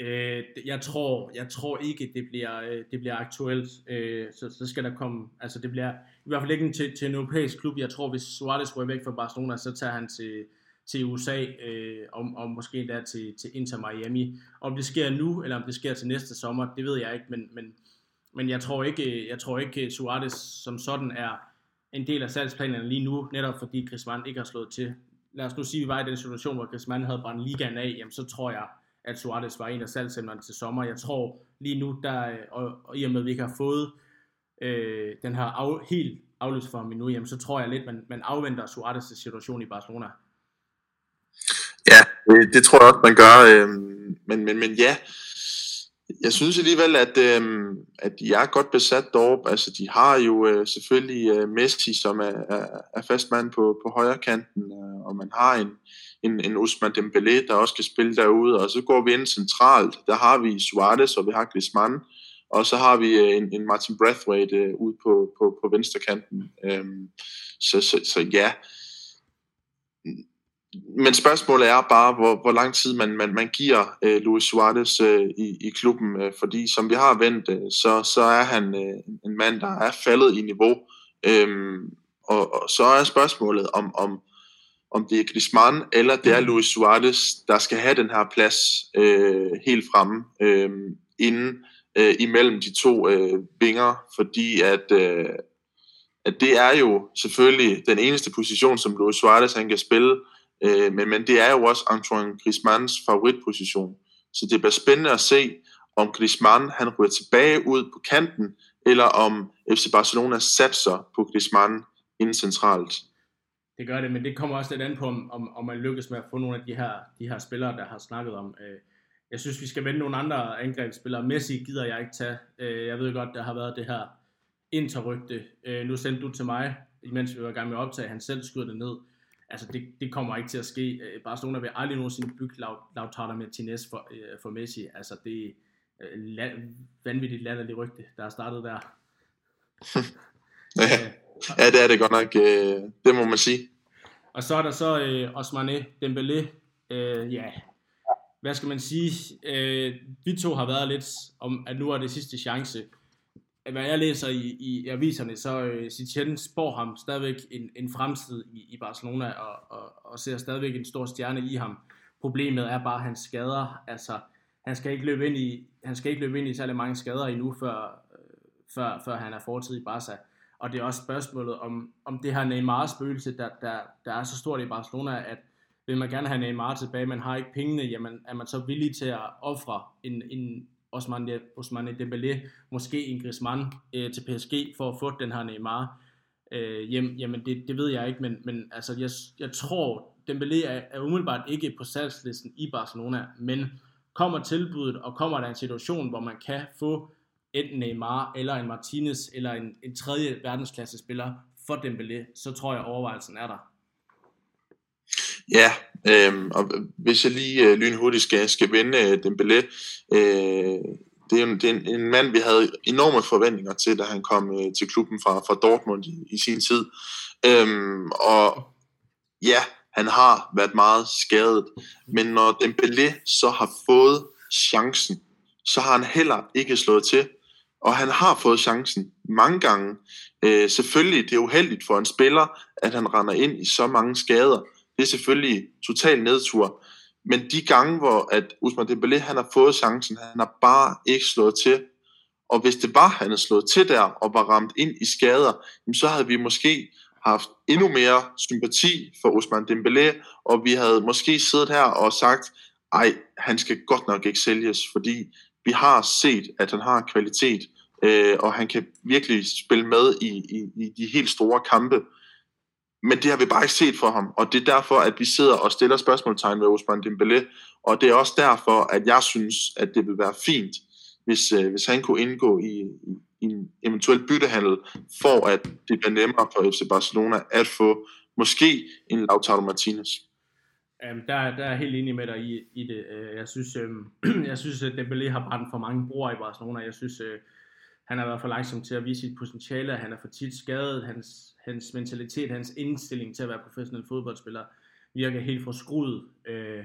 Øh, jeg tror, jeg tror ikke, det bliver, øh, det bliver aktuelt. Øh, så, så skal der komme, altså det bliver i hvert fald ikke til, til en europæisk klub. Jeg tror, hvis Suarez går væk fra Barcelona, så tager han til, til USA, øh, og, og måske endda til, til Inter Miami. Om det sker nu, eller om det sker til næste sommer, det ved jeg ikke, men, men, men jeg tror ikke, jeg tror ikke Suarez som sådan er en del af salgsplanerne lige nu, netop fordi Griezmann ikke har slået til. Lad os nu sige, at vi var i den situation, hvor Griezmann havde brændt ligaen af, jamen så tror jeg, at Suarez var en af salgsemnerne til sommer. Jeg tror lige nu, der, og, og i og med, at vi ikke har fået øh, den her af, helt afløst for ham endnu, jamen så tror jeg lidt, man, man afventer Suarez' situation i Barcelona. Det, det tror jeg også, man gør. Øh, men, men, men ja, jeg synes alligevel, at, øh, at de er godt besat deroppe. Altså, de har jo øh, selvfølgelig øh, Messi, som er, er, er fastmand på, på højre kanten, øh, og man har en, en, en Usman Dembélé, der også kan spille derude, og så går vi ind centralt. Der har vi Suarez, og vi har Griezmann, og så har vi øh, en, en Martin Brathwaite øh, ude på, på, på venstre kanten. Øh, så, så, så ja, men spørgsmålet er bare, hvor, hvor lang tid man, man, man giver øh, Luis Suarez øh, i, i klubben, øh, fordi som vi har vendt, øh, så, så er han øh, en mand, der er faldet i niveau. Øhm, og, og så er spørgsmålet, om, om, om det er Griezmann eller det er Luis Suarez, der skal have den her plads øh, helt fremme øh, inden øh, imellem de to øh, vinger, fordi at, øh, at det er jo selvfølgelig den eneste position, som Luis Suarez han kan spille, Øh, Øh, men, men det er jo også Antoine Griezmanns favoritposition. Så det bliver spændende at se, om Griezmann han ryger tilbage ud på kanten, eller om FC Barcelona satser på Griezmann inden centralt. Det gør det, men det kommer også lidt an på, om, om, om man lykkes med at få nogle af de her, de her spillere, der har snakket om. Øh, jeg synes, vi skal vende nogle andre angrebsspillere. Messi gider jeg ikke tage. Øh, jeg ved godt, der har været det her interrygte. Øh, nu sendte du til mig, imens vi var i gang med at optage, han selv skyder det ned altså det, det kommer ikke til at ske. Øh, Barcelona vil aldrig nogensinde bygge Lautaro Martinez for, øh, for Messi. Altså det er øh, la, vanvittigt latterligt rygte, der er startet der. ja, ja, det er det godt nok. Øh, det må man sige. Og så er der så øh, Osmane Dembélé. Øh, ja, hvad skal man sige? Øh, vi to har været lidt om, at nu er det sidste chance hvad jeg læser i, i aviserne, så øh, Sitchen spår ham stadigvæk en, en fremtid i, i Barcelona, og, og, og ser stadigvæk en stor stjerne i ham. Problemet er bare hans skader. Altså, han skal ikke løbe ind i, han skal ikke løbe ind i særlig mange skader endnu, før, øh, før, før han er fortid i Barca. Og det er også spørgsmålet om, om det her Neymar-spøgelse, der, der, der er så stort i Barcelona, at, vil man gerne have Neymar tilbage, man har ikke pengene, jamen er man så villig til at ofre en, en Osmane, Osmane Dembélé, måske en Griezmann øh, til PSG for at få den her Neymar øh, hjem, jamen det, det ved jeg ikke, men, men altså jeg, jeg tror, Dembélé er, er umiddelbart ikke på salgslisten i Barcelona, men kommer tilbuddet, og kommer der en situation, hvor man kan få enten Neymar, eller en Martinez, eller en, en tredje verdensklasse spiller for Dembélé, så tror jeg overvejelsen er der. Ja, øh, og hvis jeg lige øh, lynhurtigt skal, skal vende øh, Dembélé, øh, det er, en, det er en, en mand, vi havde enorme forventninger til, da han kom øh, til klubben fra, fra Dortmund i, i sin tid. Øhm, og ja, han har været meget skadet, men når Dembélé så har fået chancen, så har han heller ikke slået til. Og han har fået chancen mange gange. Øh, selvfølgelig, det er uheldigt for en spiller, at han render ind i så mange skader. Det er selvfølgelig total nedtur. Men de gange, hvor at Usman Dembélé han har fået chancen, han har bare ikke slået til. Og hvis det var, han havde slået til der og var ramt ind i skader, så havde vi måske haft endnu mere sympati for Usman Dembélé, og vi havde måske siddet her og sagt, ej, han skal godt nok ikke sælges, fordi vi har set, at han har kvalitet, øh, og han kan virkelig spille med i, i, i de helt store kampe. Men det har vi bare ikke set fra ham, og det er derfor, at vi sidder og stiller spørgsmålstegn ved Osman Dembélé, og det er også derfor, at jeg synes, at det vil være fint, hvis, øh, hvis han kunne indgå i, i, i en eventuel byttehandel, for at det bliver nemmere for FC Barcelona at få måske en Lautaro Martinez. Um, der, der er jeg helt enig med dig i, i det. Uh, jeg synes, um, jeg synes at Dembélé har brændt for mange bror i Barcelona. Jeg synes, uh, han har været for langsom til at vise sit potentiale, han er for tit skadet, hans, hans mentalitet, hans indstilling til at være professionel fodboldspiller virker helt forskruet. Øh,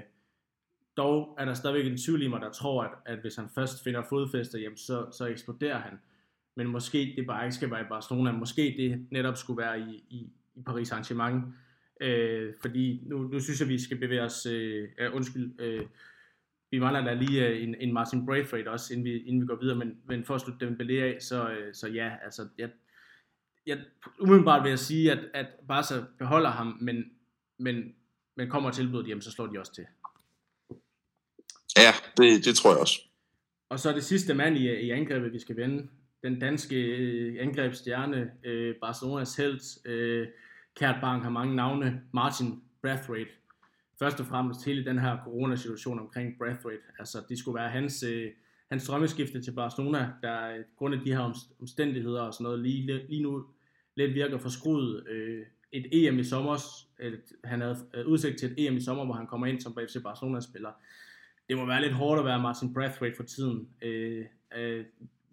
dog er der stadigvæk en tvivl i mig, der tror, at, at hvis han først finder fodfæste, jamen så, så eksploderer han. Men måske det bare ikke skal være i Barcelona, måske det netop skulle være i, i, i Paris Saint-Germain. Øh, fordi nu, nu synes jeg, vi skal bevæge os, øh, undskyld, øh, vi mangler da lige øh, en, en Martin Braithwaite også, inden vi, inden vi går videre, men, men for at slutte dem af, så, øh, så ja, altså, jeg, jeg, umiddelbart vil jeg sige, at, at Barca beholder ham, men, men, men kommer tilbuddet hjem, så slår de også til. Ja, det, det tror jeg også. Og så det sidste mand i, i angrebet, vi skal vende. Den danske øh, angrebsstjerne, øh, Barcelonas held, øh, Kært Bang har mange navne, Martin Braithwaite først og fremmest hele den her coronasituation omkring Braithwaite. Altså, det skulle være hans, øh, hans drømmeskifte til Barcelona, der grund af de her omstændigheder og sådan noget, lige, lige nu lidt virker forskruet. Øh, et EM i sommer, et, han havde udsigt til et EM i sommer, hvor han kommer ind som FC Barcelona-spiller. Det må være lidt hårdt at være Martin Braithwaite for tiden. Øh, øh,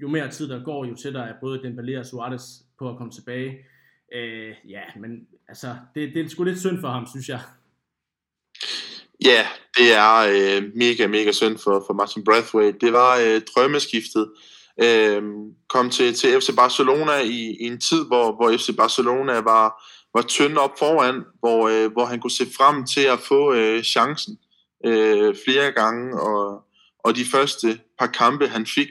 jo mere tid der går, jo tættere er både Dembélé og Suarez på at komme tilbage. Øh, ja, men altså, det, det er sgu lidt synd for ham, synes jeg. Ja, det er øh, mega, mega synd for, for Martin Brathwaite. Det var øh, drømmeskiftet. Øh, kom til, til FC Barcelona i, i en tid, hvor, hvor FC Barcelona var, var tynd op foran, hvor, øh, hvor han kunne se frem til at få øh, chancen øh, flere gange, og, og de første par kampe, han fik,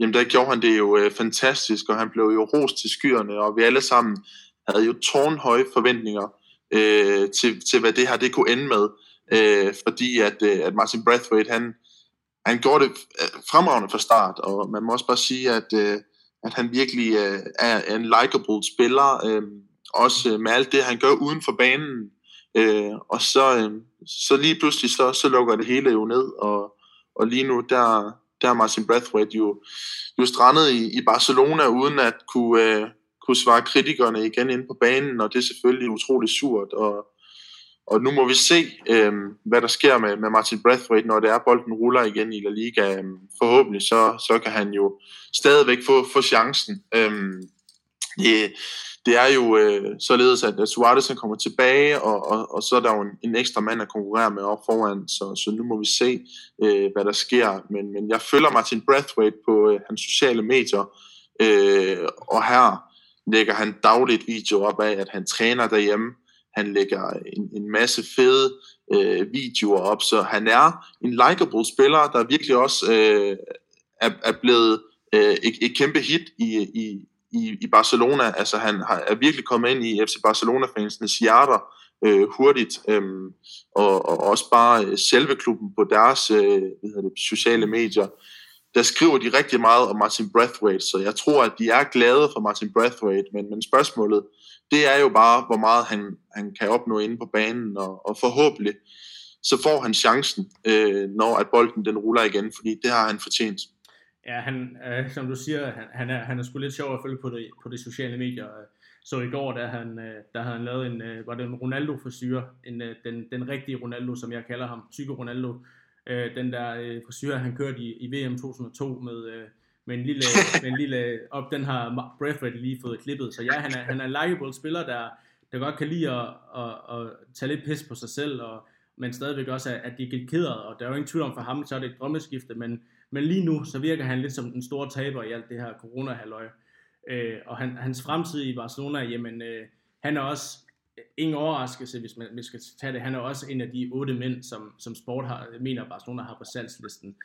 jamen der gjorde han det jo øh, fantastisk, og han blev jo rost til skyerne, og vi alle sammen havde jo tårnhøje forventninger øh, til, til, hvad det her det kunne ende med øh, fordi at, øh, at Martin Brathwaite, han, han gjorde det øh, fremragende fra start, og man må også bare sige, at, øh, at han virkelig øh, er en likable spiller, øh, også med alt det, han gør uden for banen, øh, og så, øh, så lige pludselig, så, så lukker det hele jo ned, og, og lige nu, der, der er Martin Brathwaite jo, jo strandet i, i Barcelona, uden at kunne, øh, kunne svare kritikerne igen ind på banen, og det er selvfølgelig utrolig surt, og, og nu må vi se, øh, hvad der sker med, med Martin Brathwaite, når det er, bolden ruller igen i La Liga. Øhm, forhåbentlig så, så kan han jo stadigvæk få, få chancen. Øh, det, det er jo øh, således, at Suarez kommer tilbage, og, og, og så er der jo en, en ekstra mand at konkurrere med op foran, så, så nu må vi se, øh, hvad der sker. Men, men jeg følger Martin Brathwaite på øh, hans sociale medier, øh, og her lægger han dagligt video op af, at han træner derhjemme, han lægger en, en masse fede øh, videoer op, så han er en likable spiller, der virkelig også øh, er, er blevet øh, et, et kæmpe hit i, i, i, i Barcelona. Altså han har, er virkelig kommet ind i FC Barcelona-fansenes hjerter øh, hurtigt, øh, og, og også bare øh, selve klubben på deres øh, hvad hedder det, sociale medier, der skriver de rigtig meget om Martin Brathwaite, så jeg tror, at de er glade for Martin Brathwaite, men, men spørgsmålet, det er jo bare, hvor meget han, han kan opnå inde på banen, og, og forhåbentlig, så får han chancen, øh, når at bolden den ruller igen, fordi det har han fortjent. Ja, han, øh, som du siger, han, han, er, han er sgu lidt sjov at følge på det, på de sociale medier. Så i går, da han, øh, da han lavet en, øh, var det en Ronaldo-frisyr, en, øh, den, den rigtige Ronaldo, som jeg kalder ham, Psycho Ronaldo, øh, den der øh, frisyr, han kørte i, i VM 2002 med, øh, med en lille, med en lille op, den har Braithwaite lige fået klippet, så ja, han er, han er en likeable spiller, der, der godt kan lide at, at, at, tage lidt pis på sig selv, og, men stadigvæk også, at, de er keder, og der er jo ingen tvivl om for ham, så er det et drømmeskifte, men, men lige nu, så virker han lidt som den store taber i alt det her corona-halløj. Øh, og han, hans fremtid i Barcelona, jamen, øh, han er også ingen overraskelse, hvis man, hvis man skal tage det. Han er også en af de otte mænd, som, som sport har, mener Barcelona har på salgslisten.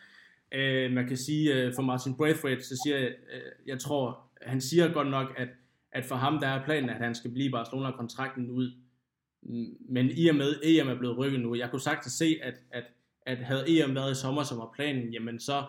Øh, man kan sige, øh, for Martin Braithwaite, så siger jeg, øh, jeg tror, han siger godt nok, at, at for ham der er planen, at han skal blive i Barcelona kontrakten ud. Mm, men i og med EM er blevet rykket nu, jeg kunne sagtens se, at, at, at havde EM været i sommer, som var planen, jamen så,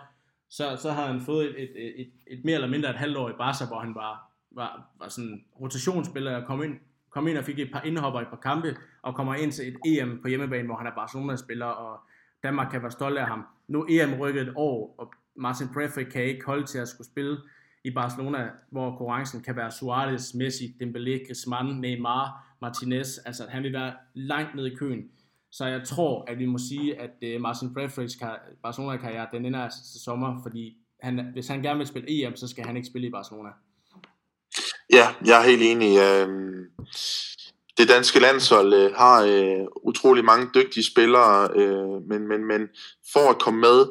så, så har han fået et, et, et, et mere eller mindre et halvt år i Barca, hvor han var, var, var sådan rotationsspiller og kom ind, kom ind og fik et par indhopper i et par kampe, og kommer ind til et EM på hjemmebane, hvor han er Barcelona-spiller, og Danmark kan være stolte af ham. Nu er EM rykket et år, og Martin Braithwaite kan ikke holde til at skulle spille i Barcelona, hvor konkurrencen kan være Suarez, Messi, Dembélé, Griezmann, Neymar, Martinez. Altså, han vil være langt nede i køen. Så jeg tror, at vi må sige, at øh, Martin Braithwaites Barcelona-karriere, den ender altså til sommer, fordi han, hvis han gerne vil spille EM, så skal han ikke spille i Barcelona. Ja, jeg er helt enig. Øh, det danske landshold øh, har øh, utrolig mange dygtige spillere, øh, men, men, men for at komme med,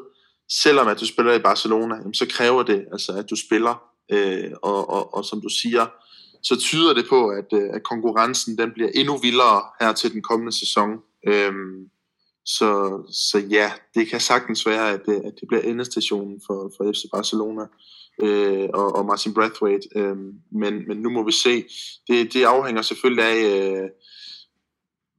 selvom at du spiller i Barcelona, jamen, så kræver det, altså, at du spiller. Øh, og, og, og som du siger, så tyder det på, at, øh, at konkurrencen den bliver endnu vildere her til den kommende sæson. Øh, så, så ja, det kan sagtens være, at det, at det bliver endestationen for, for FC Barcelona øh, og, og Martin Brathwaite. Øh, men, men nu må vi se. Det, det afhænger selvfølgelig af, øh,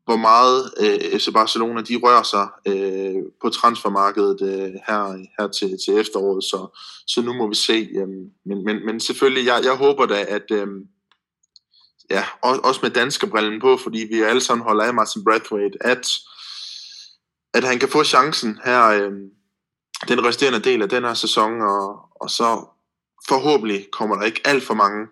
hvor meget øh, FC Barcelona de rører sig øh, på transfermarkedet øh, her, her til, til efteråret. Så, så nu må vi se. Øh, men, men, men selvfølgelig, jeg, jeg håber da, at... Øh, ja, også med danske brillen på, fordi vi alle sammen holder af Martin Brathwaite, at, at han kan få chancen her, øh, den resterende del af den her sæson, og, og så forhåbentlig kommer der ikke alt for mange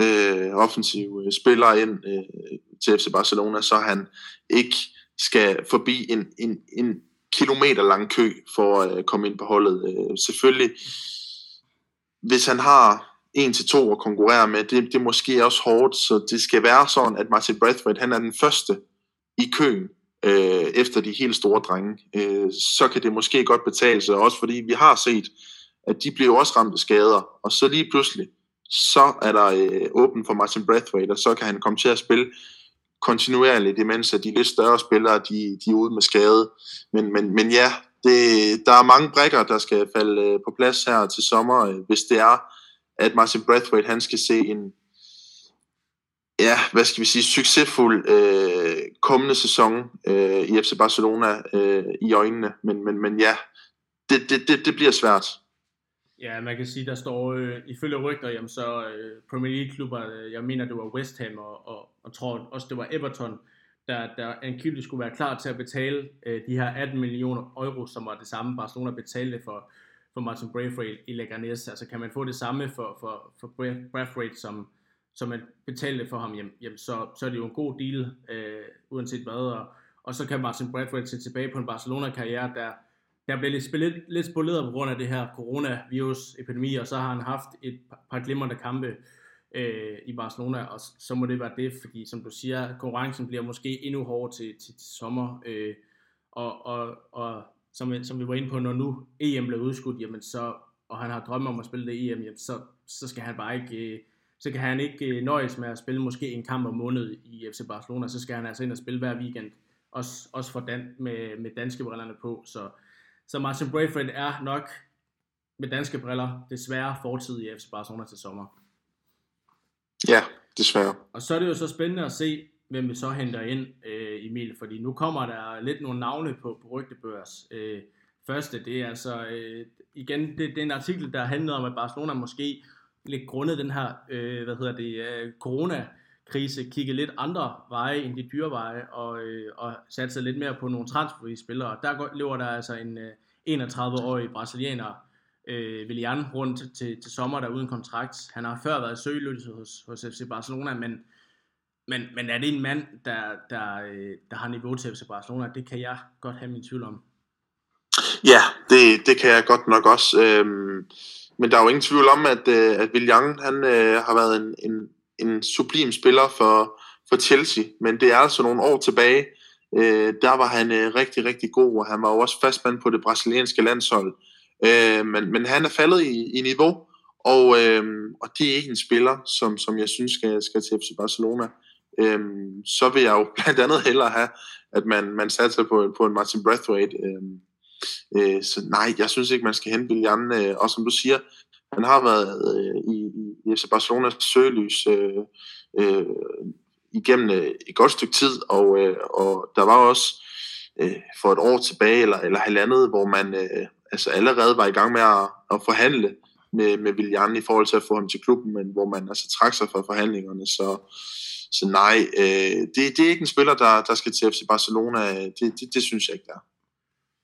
øh, offensive øh, spillere ind øh, til FC Barcelona, så han ikke skal forbi en, en, en kilometer lang kø for at øh, komme ind på holdet. Øh, selvfølgelig, hvis han har en til to at konkurrere med, det, det er måske også hårdt, så det skal være sådan, at Martin Braithwaite, han er den første i køen øh, efter de helt store drenge. Øh, så kan det måske godt betale sig, også fordi vi har set, at de bliver også ramt af skader, og så lige pludselig, så er der øh, åben for Martin Braithwaite, og så kan han komme til at spille kontinuerligt, imens at de lidt større spillere, de, de er ude med skade. Men, men, men ja, det, der er mange brækker, der skal falde øh, på plads her til sommer, øh, hvis det er, at Martin Braithwaite, han skal se en, ja, hvad skal vi sige, succesfuld øh, kommende sæson øh, i FC Barcelona øh, i øjnene. Men, men, men ja, det, det, det, det bliver svært. Ja, man kan sige, der står øh, ifølge rygter, jamen så øh, Premier League-klubber, øh, jeg mener det var West Ham og, og, og tror også det var Everton, der, der angiveligt skulle være klar til at betale øh, de her 18 millioner euro, som var det samme Barcelona betalte for, for Martin Braithwaite i Leganes. Altså kan man få det samme for, for, for Braithwaite, som, som man betalte for ham, jamen, jamen så, så er det jo en god deal, øh, uanset hvad. Og, og så kan Martin Bradford se tilbage på en Barcelona-karriere, der der blev lidt, spillet, lidt spoleret på grund af det her coronavirus-epidemi, og så har han haft et par glimrende kampe øh, i Barcelona, og så må det være det, fordi som du siger, konkurrencen bliver måske endnu hårdere til, til, til sommer, øh, og, og, og som, som vi var inde på, når nu EM blev udskudt, jamen så, og han har drømme om at spille det EM, jamen så, så skal han bare ikke, øh, så kan han ikke øh, nøjes med at spille måske en kamp om måned i FC Barcelona, så skal han altså ind og spille hver weekend, også, også for dan, med, med danske brillerne på, så så Martin Braithwaite er nok med danske briller desværre fortid i FC Barcelona til sommer. Ja, desværre. Og så er det jo så spændende at se, hvem vi så henter ind, øh, Emil, fordi nu kommer der lidt nogle navne på, på rygtebørs. Øh, første, det er altså, øh, igen, det, det er en artikel, der handler om, at Barcelona måske lidt grundet den her, øh, hvad hedder det, øh, corona-krise, kigge lidt andre veje end de dyre veje, og, øh, og satse lidt mere på nogle transferfri spillere. Der går, lever der altså en øh, 31-årig brasilianer, øh, Willian, rundt til, til sommer, der uden kontrakt. Han har før været søgeløs hos, hos FC Barcelona, men, men, men er det en mand, der, der, øh, der har niveau til FC Barcelona? Det kan jeg godt have min tvivl om. Ja, det, det kan jeg godt nok også. Øhm, men der er jo ingen tvivl om, at, øh, at Willian, han øh, har været en, en, en sublim spiller for, for Chelsea, men det er altså nogle år tilbage. Øh, der var han øh, rigtig, rigtig god, og han var jo også fastmand på det brasilianske landshold. Øh, men, men han er faldet i, i niveau, og, øh, og det er ikke en spiller, som, som jeg synes skal, skal til FC Barcelona. Øh, så vil jeg jo blandt andet hellere have, at man, man satser på, på en Martin Brathwaite. Øh, øh, så nej, jeg synes ikke, man skal hente Willian. Øh, og som du siger, han har været øh, i, i FC Barcelonas søgelys øh, øh, igennem øh, et godt stykke tid, og, øh, og der var også øh, for et år tilbage, eller, eller halvandet, hvor man øh, altså allerede var i gang med at, at forhandle med, med Willian i forhold til at få ham til klubben, men hvor man altså trak sig fra forhandlingerne, så, så nej, øh, det, det er ikke en spiller, der, der skal til FC Barcelona, øh, det, det, det synes jeg ikke, der er.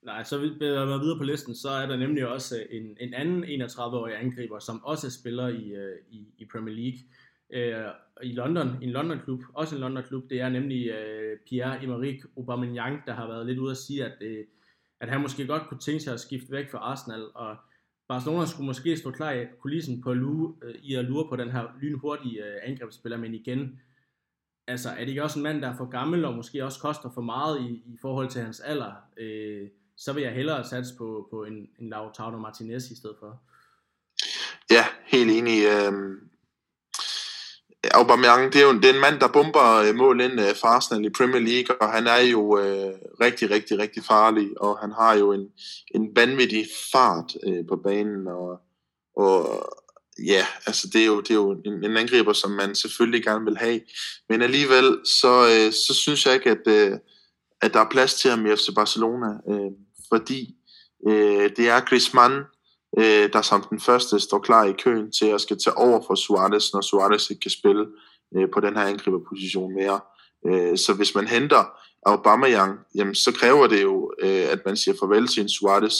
Nej, så vil jeg videre på listen, så er der nemlig også øh, en, en anden 31-årig angriber, som også spiller i, øh, i, i Premier League øh, i London, i en London-klub, også en London-klub, det er nemlig øh, Pierre-Emerick Aubameyang, der har været lidt ude at sige, at, øh, at han måske godt kunne tænke sig at skifte væk fra Arsenal, og Barcelona skulle måske stå klar i kulissen på at lure, øh, i at lure på den her lynhurtige øh, angrebsspiller, men igen, altså er det ikke også en mand, der er for gammel, og måske også koster for meget i, i forhold til hans alder, øh, så vil jeg hellere satse på, på en, en Lautaro Martinez i stedet for. Ja, helt enig. Øh, Aubameyang, det er jo det er en mand, der bomber øh, mål ind øh, for Arsenal i Premier League, og han er jo øh, rigtig, rigtig, rigtig farlig, og han har jo en, en vanvittig fart øh, på banen, og, og ja, altså det er jo, det er jo en, en angriber, som man selvfølgelig gerne vil have, men alligevel, så, øh, så synes jeg ikke, at, øh, at der er plads til ham i FC Barcelona, øh, fordi øh, det er Griezmann, øh, der som den første står klar i køen til at skal tage over for Suarez, når Suarez ikke kan spille øh, på den her angriberposition mere. Øh, så hvis man henter Aubameyang, jamen, så kræver det jo, øh, at man siger farvel til en Suarez.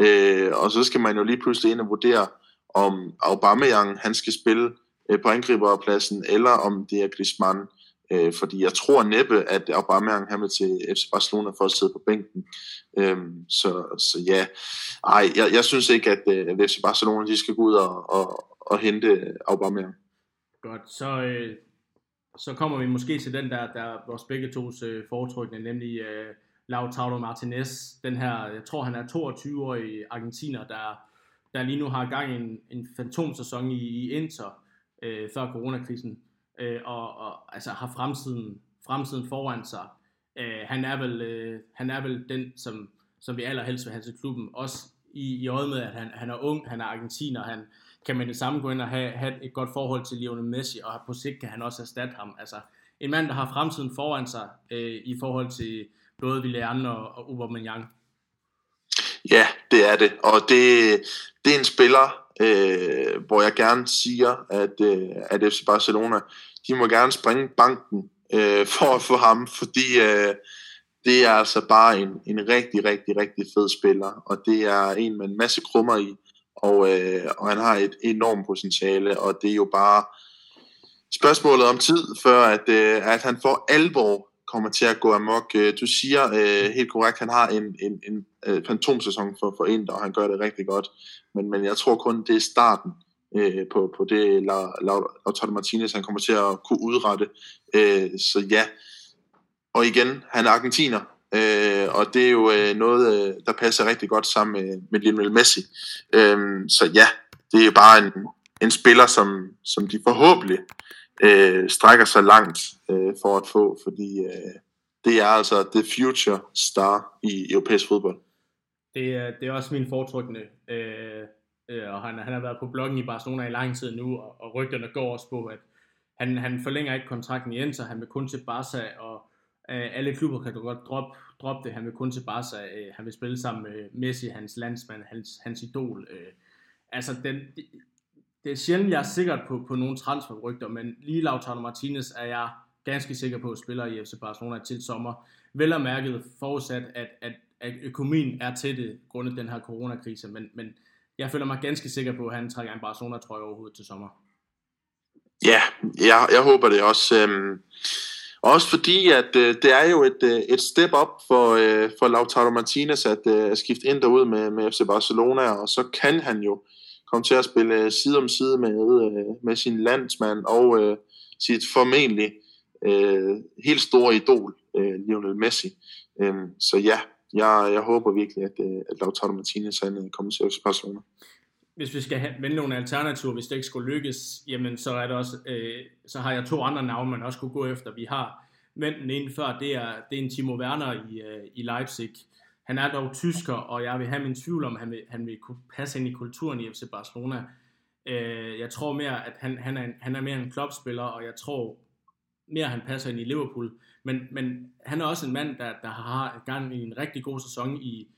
Øh, og så skal man jo lige pludselig ind og vurdere, om Aubameyang han skal spille øh, på angriberpladsen, eller om det er Griezmann. Øh, fordi jeg tror næppe, at Aubameyang han vil til FC Barcelona for at sidde på bænken. Øh, så, så ja, ej, jeg, jeg synes ikke, at, øh, at FC Barcelona de skal gå ud og, og, og hente Aubameyang. Godt, så, øh, så kommer vi måske til den der, der vores begge tos øh, foretrykne, nemlig øh, Lautaro Martinez, den her, jeg tror han er 22-årig argentiner, der, der lige nu har gang i en, en fantomsæson i, i Inter, øh, før coronakrisen øh, og, og altså har fremtiden, fremtiden foran sig. Øh, han, er vel, øh, han er vel den, som, som vi allerhelst vil have til klubben, også i, i øjet med, at han, han er ung, han er argentiner, han kan med det samme gå ind og have, have et godt forhold til Lionel Messi, og på sigt kan han også erstatte ham. Altså en mand, der har fremtiden foran sig øh, i forhold til både Villarreal og, og Aubameyang. Ja, det er det, og det, det er en spiller, øh, hvor jeg gerne siger, at, øh, at FC Barcelona de må gerne springe banken øh, for at få ham, fordi øh, det er altså bare en, en rigtig, rigtig, rigtig fed spiller, og det er en med en masse krummer i, og, øh, og han har et enormt potentiale, og det er jo bare spørgsmålet om tid, før at, øh, at han for alvor kommer til at gå amok. Øh, du siger øh, helt korrekt, han har en, en, en øh, fantomsæson for, for Inter, og han gør det rigtig godt, men, men jeg tror kun, det er starten øh, på, på det Lautaro Martinez, han kommer til at kunne udrette. Øh, så ja, og igen, han er argentiner, øh, og det er jo øh, noget, øh, der passer rigtig godt sammen med, med Lionel Messi. Øh, så ja, det er bare en, en spiller, som, som de forhåbentlig øh, strækker sig langt øh, for at få, fordi øh, det er altså the future star i europæisk fodbold. Det er, det er også min foretrukne Øh, øh, og han, han har været på bloggen i Barcelona i lang tid nu, og, og rygterne går også på, at han, han forlænger ikke kontrakten i Inter, han vil kun til Barca, og øh, alle klubber kan du godt droppe drop det, han vil kun til Barca, øh, han vil spille sammen med Messi, hans landsmand, hans, hans idol. Øh. Altså, den, det, det er sjældent, jeg er sikker på, på nogle transferrygter, men lige Lautaro Martinez er jeg ganske sikker på, at spiller i FC Barcelona til sommer. Vel og mærket forudsat, at, at, at økonomien er til det, grundet den her coronakrise, men, men jeg føler mig ganske sikker på, at han trækker en Barcelona-trøje overhovedet til sommer. Ja, jeg, jeg håber det også. Øhm, også fordi, at øh, det er jo et, øh, et step up for, øh, for Lautaro Martinez at, øh, at skifte ind derud med, med FC Barcelona, og så kan han jo komme til at spille øh, side om side med, øh, med sin landsmand og øh, sit formentlig øh, helt store idol, øh, Lionel Messi. Øh, så ja, jeg, jeg håber virkelig, at, øh, at Lautaro Martinez han, øh, kommer til FC Barcelona hvis vi skal have, vende nogle alternativer, hvis det ikke skulle lykkes, jamen så er det også, øh, så har jeg to andre navne, man også kunne gå efter. Vi har vendt den før, det er, det er en Timo Werner i, øh, i Leipzig. Han er dog tysker, og jeg vil have min tvivl om, han vil, han vil kunne passe ind i kulturen i FC Barcelona. Øh, jeg tror mere, at han, han, er, en, han er mere en klubspiller, og jeg tror mere, at han passer ind i Liverpool. Men, men han er også en mand, der, der har gang i en rigtig god sæson i,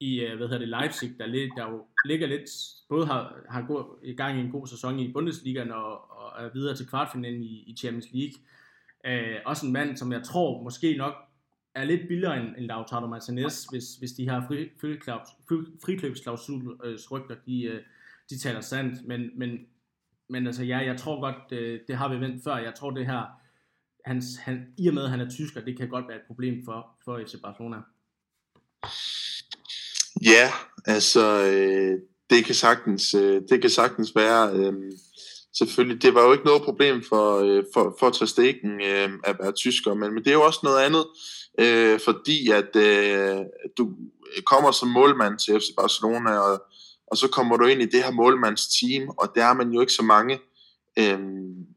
i øh, hvad hedder det, Leipzig, der, lidt, der jo ligger lidt, både har, har i gang i en god sæson i Bundesligaen og, og er videre til kvartfinalen i, i Champions League. Øh, også en mand, som jeg tror måske nok er lidt billigere end, end Lautaro Martinez, hvis, hvis de her fri, fri, øh, de, øh, de taler sandt. Men, men, men altså ja, jeg tror godt, det, det har vi vendt før. Jeg tror det her, hans, han, i og med at han er tysker, det kan godt være et problem for, for FC Barcelona. Ja, altså øh, det kan sagtens øh, det kan sagtens være øh, selvfølgelig det var jo ikke noget problem for øh, for for Trastegen øh, at være tysker, men, men det er jo også noget andet øh, fordi at øh, du kommer som målmand til FC Barcelona og og så kommer du ind i det her målmandsteam, og der er man jo ikke så mange. Øh,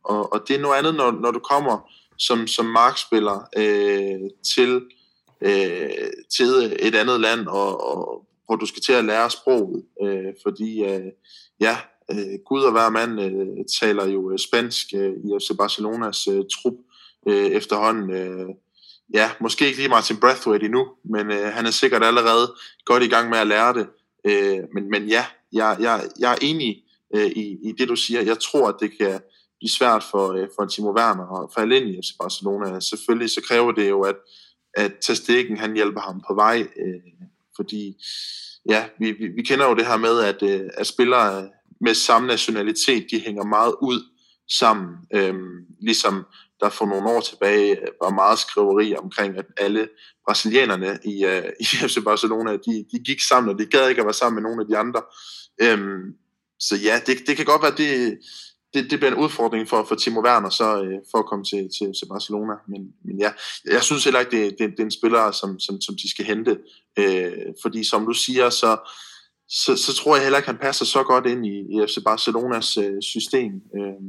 og, og det er noget andet, når, når du kommer som, som markspiller øh, til, øh, til et andet land, og, og hvor du skal til at lære sproget, øh, fordi øh, ja, øh, Gud og hver mand øh, taler jo øh, spansk øh, i FC Barcelonas øh, trup øh, efterhånden. Øh, ja, måske ikke lige Martin Brathwaite endnu, men øh, han er sikkert allerede godt i gang med at lære det. Øh, men, men ja, jeg, jeg, jeg er enig øh, i, i det, du siger. Jeg tror, at det kan blive svært for, øh, for Timo Werner og falde ind i FC Barcelona. Selvfølgelig så kræver det jo, at, at Testegen han hjælper ham på vej. Øh, fordi ja, vi, vi, vi kender jo det her med, at, øh, at spillere med samme nationalitet, de hænger meget ud sammen. Øhm, ligesom der for nogle år tilbage øh, var meget skriveri omkring, at alle brasilianerne i, øh, i FC Barcelona, de, de gik sammen, og de gad ikke at være sammen med nogen af de andre. Øhm, så ja, det, det kan godt være, det, det, det bliver en udfordring for, for Timo Werner så, øh, for at komme til, til, til Barcelona. Men, men ja, jeg synes heller ikke, det, det, det er en spiller, som, som, som de skal hente. Øh, fordi som du siger, så, så, så tror jeg heller ikke, han passer så godt ind i, i FC Barcelonas øh, system, øh,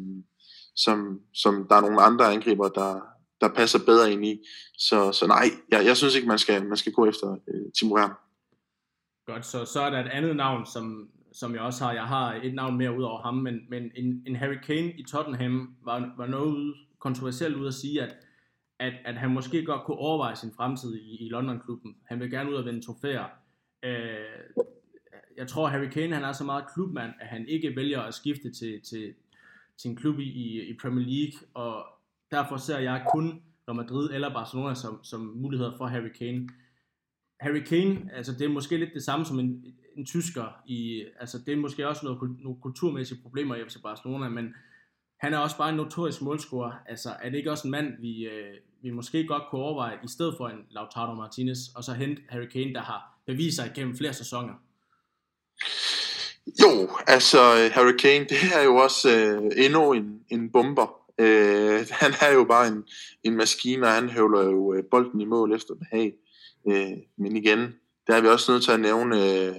som, som der er nogle andre angriber, der, der passer bedre ind i. Så, så nej, jeg, jeg synes ikke, man skal, man skal gå efter øh, Timo Werner. Godt, så, så er der et andet navn, som, som jeg også har. Jeg har et navn mere ud over ham, men, men en, en Harry Kane i Tottenham var, var noget kontroversielt ud at sige, at, at, at han måske godt kunne overveje sin fremtid i, i London-klubben. Han vil gerne ud og vinde trofæer. Øh, jeg tror, Harry Kane han er så meget klubmand, at han ikke vælger at skifte til, til, til en klub i, i Premier League, og derfor ser jeg kun Real Madrid eller Barcelona som, som muligheder for Harry Kane. Harry Kane, altså det er måske lidt det samme som en, en tysker i, altså det er måske også noget, nogle kulturmæssige problemer i FC Barcelona, men han er også bare en notorisk målscorer. Altså er det ikke også en mand, vi, øh, vi måske godt kunne overveje, i stedet for en Lautaro Martinez, og så hente Harry Kane, der har bevist sig gennem flere sæsoner? Jo, altså Harry Kane, det er jo også øh, endnu en, en bomber. Øh, han er jo bare en, en maskine, og han høvler jo øh, bolden i mål efter behag. Øh, men igen, der er vi også nødt til at nævne øh,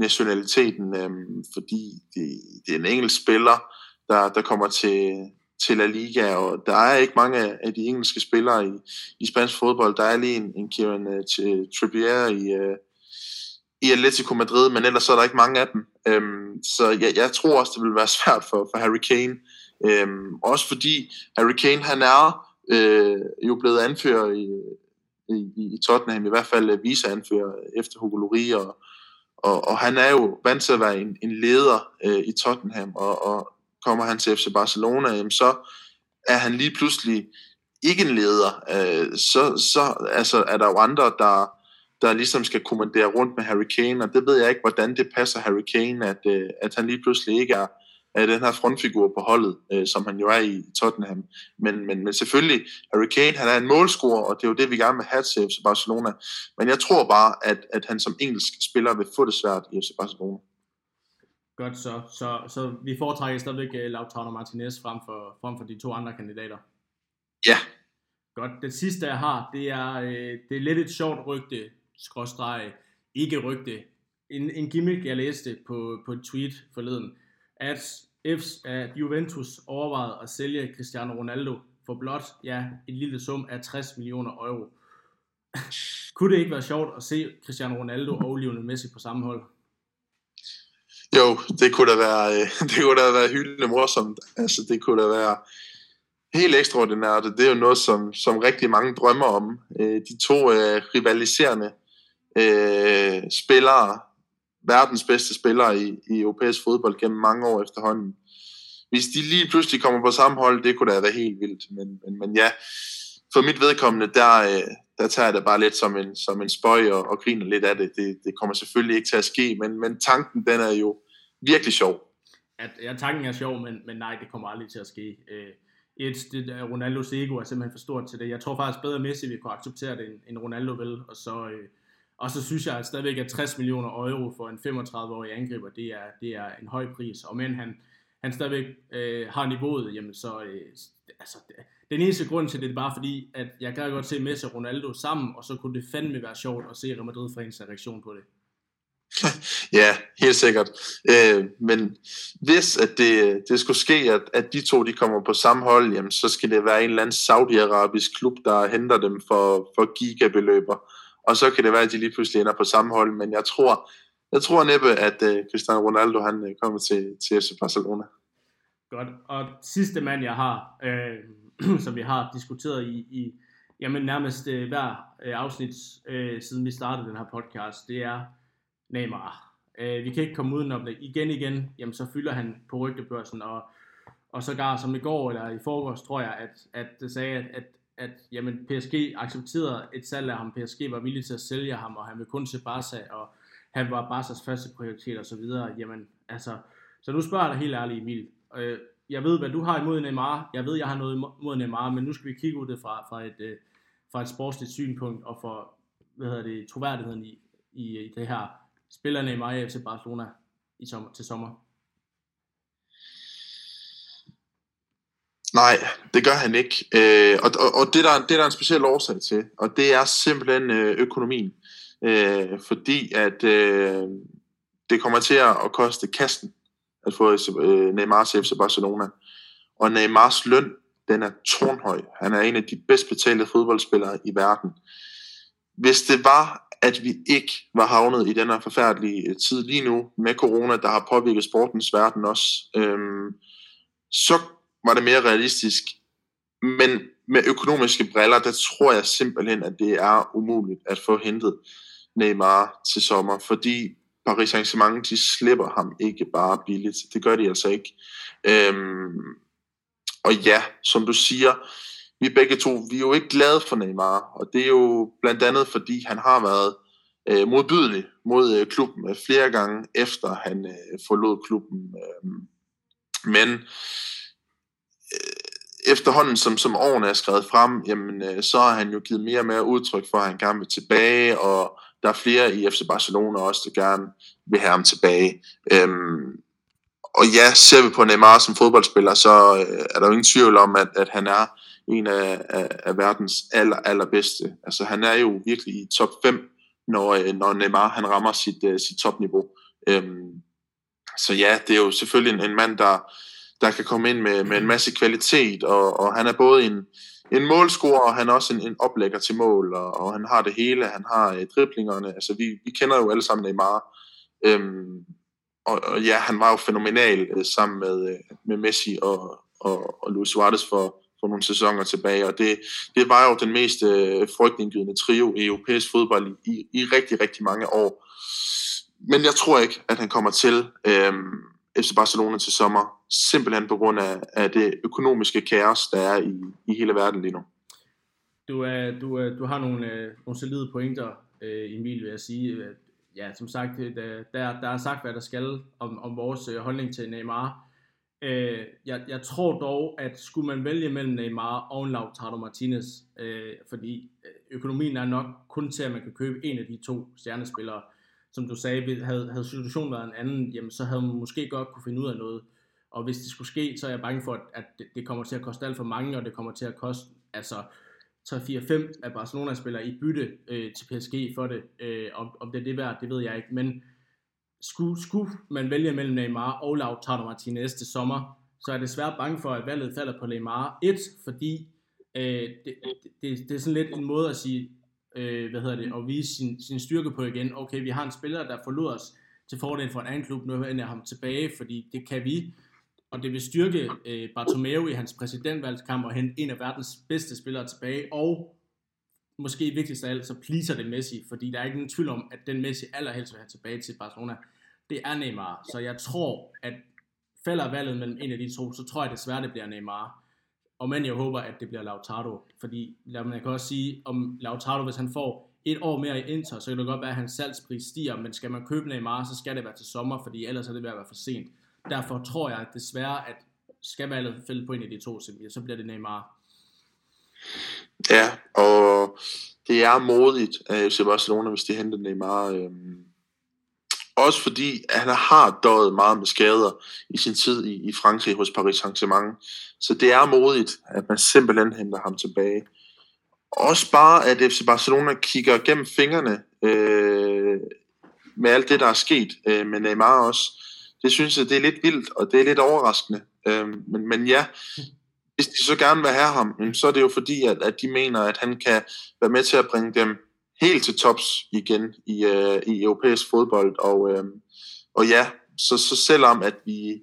nationaliteten, øh, fordi det, det er en engelsk spiller, der, der kommer til, til La Liga, og der er ikke mange af de engelske spillere i, i spansk fodbold. Der er lige en, en Kieran uh, Trippier i, uh, i Atletico Madrid, men ellers så er der ikke mange af dem. Um, så jeg, jeg tror også, det vil være svært for, for Harry Kane Øhm, også fordi Harry Kane, han er øh, jo blevet anfører i, i, i Tottenham, i hvert fald viseanfører efter Hugo Lloris, og, og, og han er jo vant til at være en, en leder øh, i Tottenham, og, og kommer han til FC Barcelona, jamen så er han lige pludselig ikke en leder. Øh, så så altså, er der jo andre, der, der ligesom skal kommandere rundt med Harry Kane, og det ved jeg ikke, hvordan det passer Harry Kane, at, øh, at han lige pludselig ikke er, er den her frontfigur på holdet, øh, som han jo er i Tottenham. Men, men, men selvfølgelig, Harry Kane, han er en målscorer, og det er jo det, vi gerne vil have til FC Barcelona. Men jeg tror bare, at, at han som engelsk spiller vil få det svært i FC Barcelona. Godt så. Så, så vi foretrækker stadigvæk uh, Lautaro Martinez frem for, frem for de to andre kandidater. Ja. Godt. Det sidste, jeg har, det er, øh, det er lidt et sjovt rygte, skråstreg, ikke rygte. En, en gimmick, jeg læste på, på et tweet forleden, at, F's, at Juventus overvejede at sælge Cristiano Ronaldo for blot ja, en lille sum af 60 millioner euro. Kunne det ikke være sjovt at se Cristiano Ronaldo og Lionel Messi på samme hold? Jo, det kunne da være, øh, det kunne da være hyldende morsomt. Altså, det kunne da være helt ekstraordinært. Det er jo noget, som, som rigtig mange drømmer om. Øh, de to øh, rivaliserende spillere, verdens bedste spillere i, i europæisk fodbold gennem mange år efterhånden. Hvis de lige pludselig kommer på samme hold, det kunne da være helt vildt. Men, men, men ja, for mit vedkommende, der, øh, der tager jeg det bare lidt som en, som en spøj og, og griner lidt af det. det. Det kommer selvfølgelig ikke til at ske, men, men tanken den er jo virkelig sjov. At, ja, tanken er sjov, men, men nej, det kommer aldrig til at ske. Øh, et, det Ronaldos ego er simpelthen for stort til det. Jeg tror faktisk bedre Messi vil kunne acceptere det, end, end Ronaldo vil. Og så, øh, og så synes jeg at stadigvæk, at 60 millioner euro for en 35-årig angriber, det er, det er en høj pris. Og men han, han stadigvæk øh, har niveauet, jamen så, øh, altså, den eneste grund til det, det er bare fordi, at jeg kan godt se Messi og Ronaldo sammen, og så kunne det fandme være sjovt at se Real Madrid for en reaktion på det. ja, helt sikkert. Øh, men hvis at det, det skulle ske, at, at de to de kommer på samme hold, jamen, så skal det være en eller anden saudiarabisk klub, der henter dem for, for gigabeløber. Og så kan det være, at de lige pludselig ender på samme hold. Men jeg tror, jeg tror næppe, at uh, Cristiano Ronaldo han uh, kommer til, til FC Barcelona. Godt. Og sidste mand, jeg har, øh, som vi har diskuteret i, i jamen nærmest øh, hver øh, afsnit, øh, siden vi startede den her podcast, det er Neymar. Øh, vi kan ikke komme udenom det. Igen igen, jamen så fylder han på rygtebørsen, og, og sågar som i går, eller i forgårs, tror jeg, at, at det sagde, at, at, at jamen, PSG accepterede et salg af ham. PSG var villig til at sælge ham, og han ville kun til Barca, og han var Barca's første prioritet og så videre. Jamen, altså, så nu spørger jeg dig helt ærligt, Emil. Øh, jeg ved, hvad du har imod Neymar. Jeg ved, jeg har noget imod Neymar, men nu skal vi kigge ud det fra, fra, et, øh, fra et sportsligt synspunkt, og for hvad hedder det, troværdigheden i, i, i det her Spiller Neymar i FC Barcelona i sommer, til sommer? Nej, det gør han ikke. Øh, og og, og det, der, det der er en speciel årsag til, og det er simpelthen øh, økonomien. Øh, fordi at øh, det kommer til at koste kassen at få øh, Neymar til FC Barcelona. Og Neymars løn, den er tårnhøj. Han er en af de bedst betalte fodboldspillere i verden. Hvis det var, at vi ikke var havnet i den her forfærdelige øh, tid lige nu med corona, der har påvirket sportens verden også, øh, så var det mere realistisk. Men med økonomiske briller, der tror jeg simpelthen, at det er umuligt at få hentet Neymar til sommer, fordi Paris Saint-Germain, de slipper ham ikke bare billigt. Det gør de altså ikke. Øhm, og ja, som du siger, vi begge to, vi er jo ikke glade for Neymar, og det er jo blandt andet, fordi han har været øh, modbydelig mod øh, klubben øh, flere gange, efter han øh, forlod klubben. Øh, men øh, efterhånden, som, som årene er skrevet frem, jamen, øh, så har han jo givet mere og mere udtryk for, at han gerne vil tilbage, og der er flere i FC Barcelona også, der gerne vil have ham tilbage. Øhm, og ja, ser vi på Neymar som fodboldspiller, så øh, er der jo ingen tvivl om, at, at han er en af, af, af verdens aller, allerbedste. Altså han er jo virkelig i top 5, når, øh, når Neymar han rammer sit, øh, sit topniveau. Øhm, så ja, det er jo selvfølgelig en, en mand, der, der kan komme ind med, med en masse kvalitet, og, og han er både en, en målscorer, og han er også en, en oplægger til mål, og, og han har det hele, han har uh, driblingerne, altså vi, vi kender jo alle sammen Neymar, øhm, og, og ja, han var jo fænomenal uh, sammen med, øh, med Messi og, og, og Luis Suarez for, for nogle sæsoner tilbage, og det, det var jo den mest øh, frygtindgydende trio i europæisk fodbold i, i, i rigtig, rigtig mange år. Men jeg tror ikke, at han kommer til Øhm, FC Barcelona til sommer, simpelthen på grund af, af det økonomiske kaos, der er i, i hele verden lige nu. Du, er, du, er, du har nogle, øh, nogle solide pointer, øh, Emil, vil jeg sige. Ja, som sagt, øh, der, der er sagt, hvad der skal om, om vores øh, holdning til Neymar. Øh, jeg, jeg tror dog, at skulle man vælge mellem Neymar og Lautaro Martinez, øh, fordi øh, økonomien er nok kun til, at man kan købe en af de to stjernespillere. Som du sagde, havde, havde situationen været en anden, jamen, så havde man måske godt kunne finde ud af noget. Og hvis det skulle ske, så er jeg bange for, at, at det, det kommer til at koste alt for mange, og det kommer til at koste altså 3-4-5 af Barcelona-spillere i bytte øh, til PSG for det. Øh, om, om det er det værd, det ved jeg ikke. Men skulle, skulle man vælge mellem Neymar og Lautaro Martinez til sommer, så er det svært bange for, at valget falder på Neymar. Et, fordi øh, det, det, det er sådan lidt en måde at sige, øh, hvad hedder det, at vise sin, sin styrke på igen. Okay, vi har en spiller, der forlod os til fordel for en anden klub, nu ender ham tilbage, fordi det kan vi. Og det vil styrke øh, Bartomeu i hans præsidentvalgskamp og hente en af verdens bedste spillere tilbage, og måske vigtigst af alt, så pleaser det Messi, fordi der er ikke nogen tvivl om, at den Messi allerhelst vil have tilbage til Barcelona, det er Neymar. Så jeg tror, at falder valget mellem en af de to, så tror jeg desværre, det bliver Neymar. Og men jeg håber, at det bliver Lautaro, fordi man kan også sige, om Lautaro, hvis han får et år mere i Inter, så kan det godt være, at hans salgspris stiger, men skal man købe Neymar, så skal det være til sommer, fordi ellers er det ved at være for sent. Derfor tror jeg at desværre, at skal valget fælde på en af de to, så bliver det Neymar. Ja, og det er modigt af FC Barcelona, hvis de henter Neymar. Øhm, også fordi han har døjet meget med skader i sin tid i, i Frankrig hos Paris Saint-Germain. Så det er modigt, at man simpelthen henter ham tilbage. Også bare, at FC Barcelona kigger gennem fingrene øh, med alt det, der er sket øh, med Neymar også. Det synes jeg, det er lidt vildt, og det er lidt overraskende. Øh, men, men ja, hvis de så gerne vil have ham, så er det jo fordi, at, at de mener, at han kan være med til at bringe dem helt til tops igen i, øh, i europæisk fodbold. Og, øh, og ja, så, så selvom at vi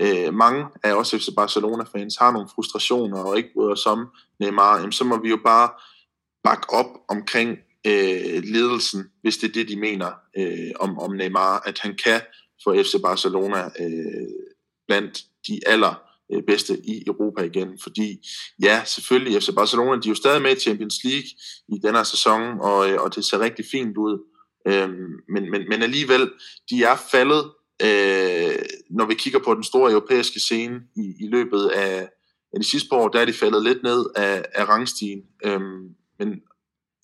øh, mange af os FC Barcelona-fans har nogle frustrationer og ikke bryder os om Neymar, jamen, så må vi jo bare bakke op omkring øh, ledelsen, hvis det er det, de mener øh, om, om Neymar, at han kan få FC Barcelona øh, blandt de aller øh, bedste i Europa igen, fordi ja, selvfølgelig FC Barcelona, de er jo stadig med i Champions League i den her sæson, og, øh, og det ser rigtig fint ud, øhm, men, men, men alligevel, de er faldet, øh, når vi kigger på den store europæiske scene i, i løbet af, af de sidste par år, der er de faldet lidt ned af, af rangstigen, øhm, men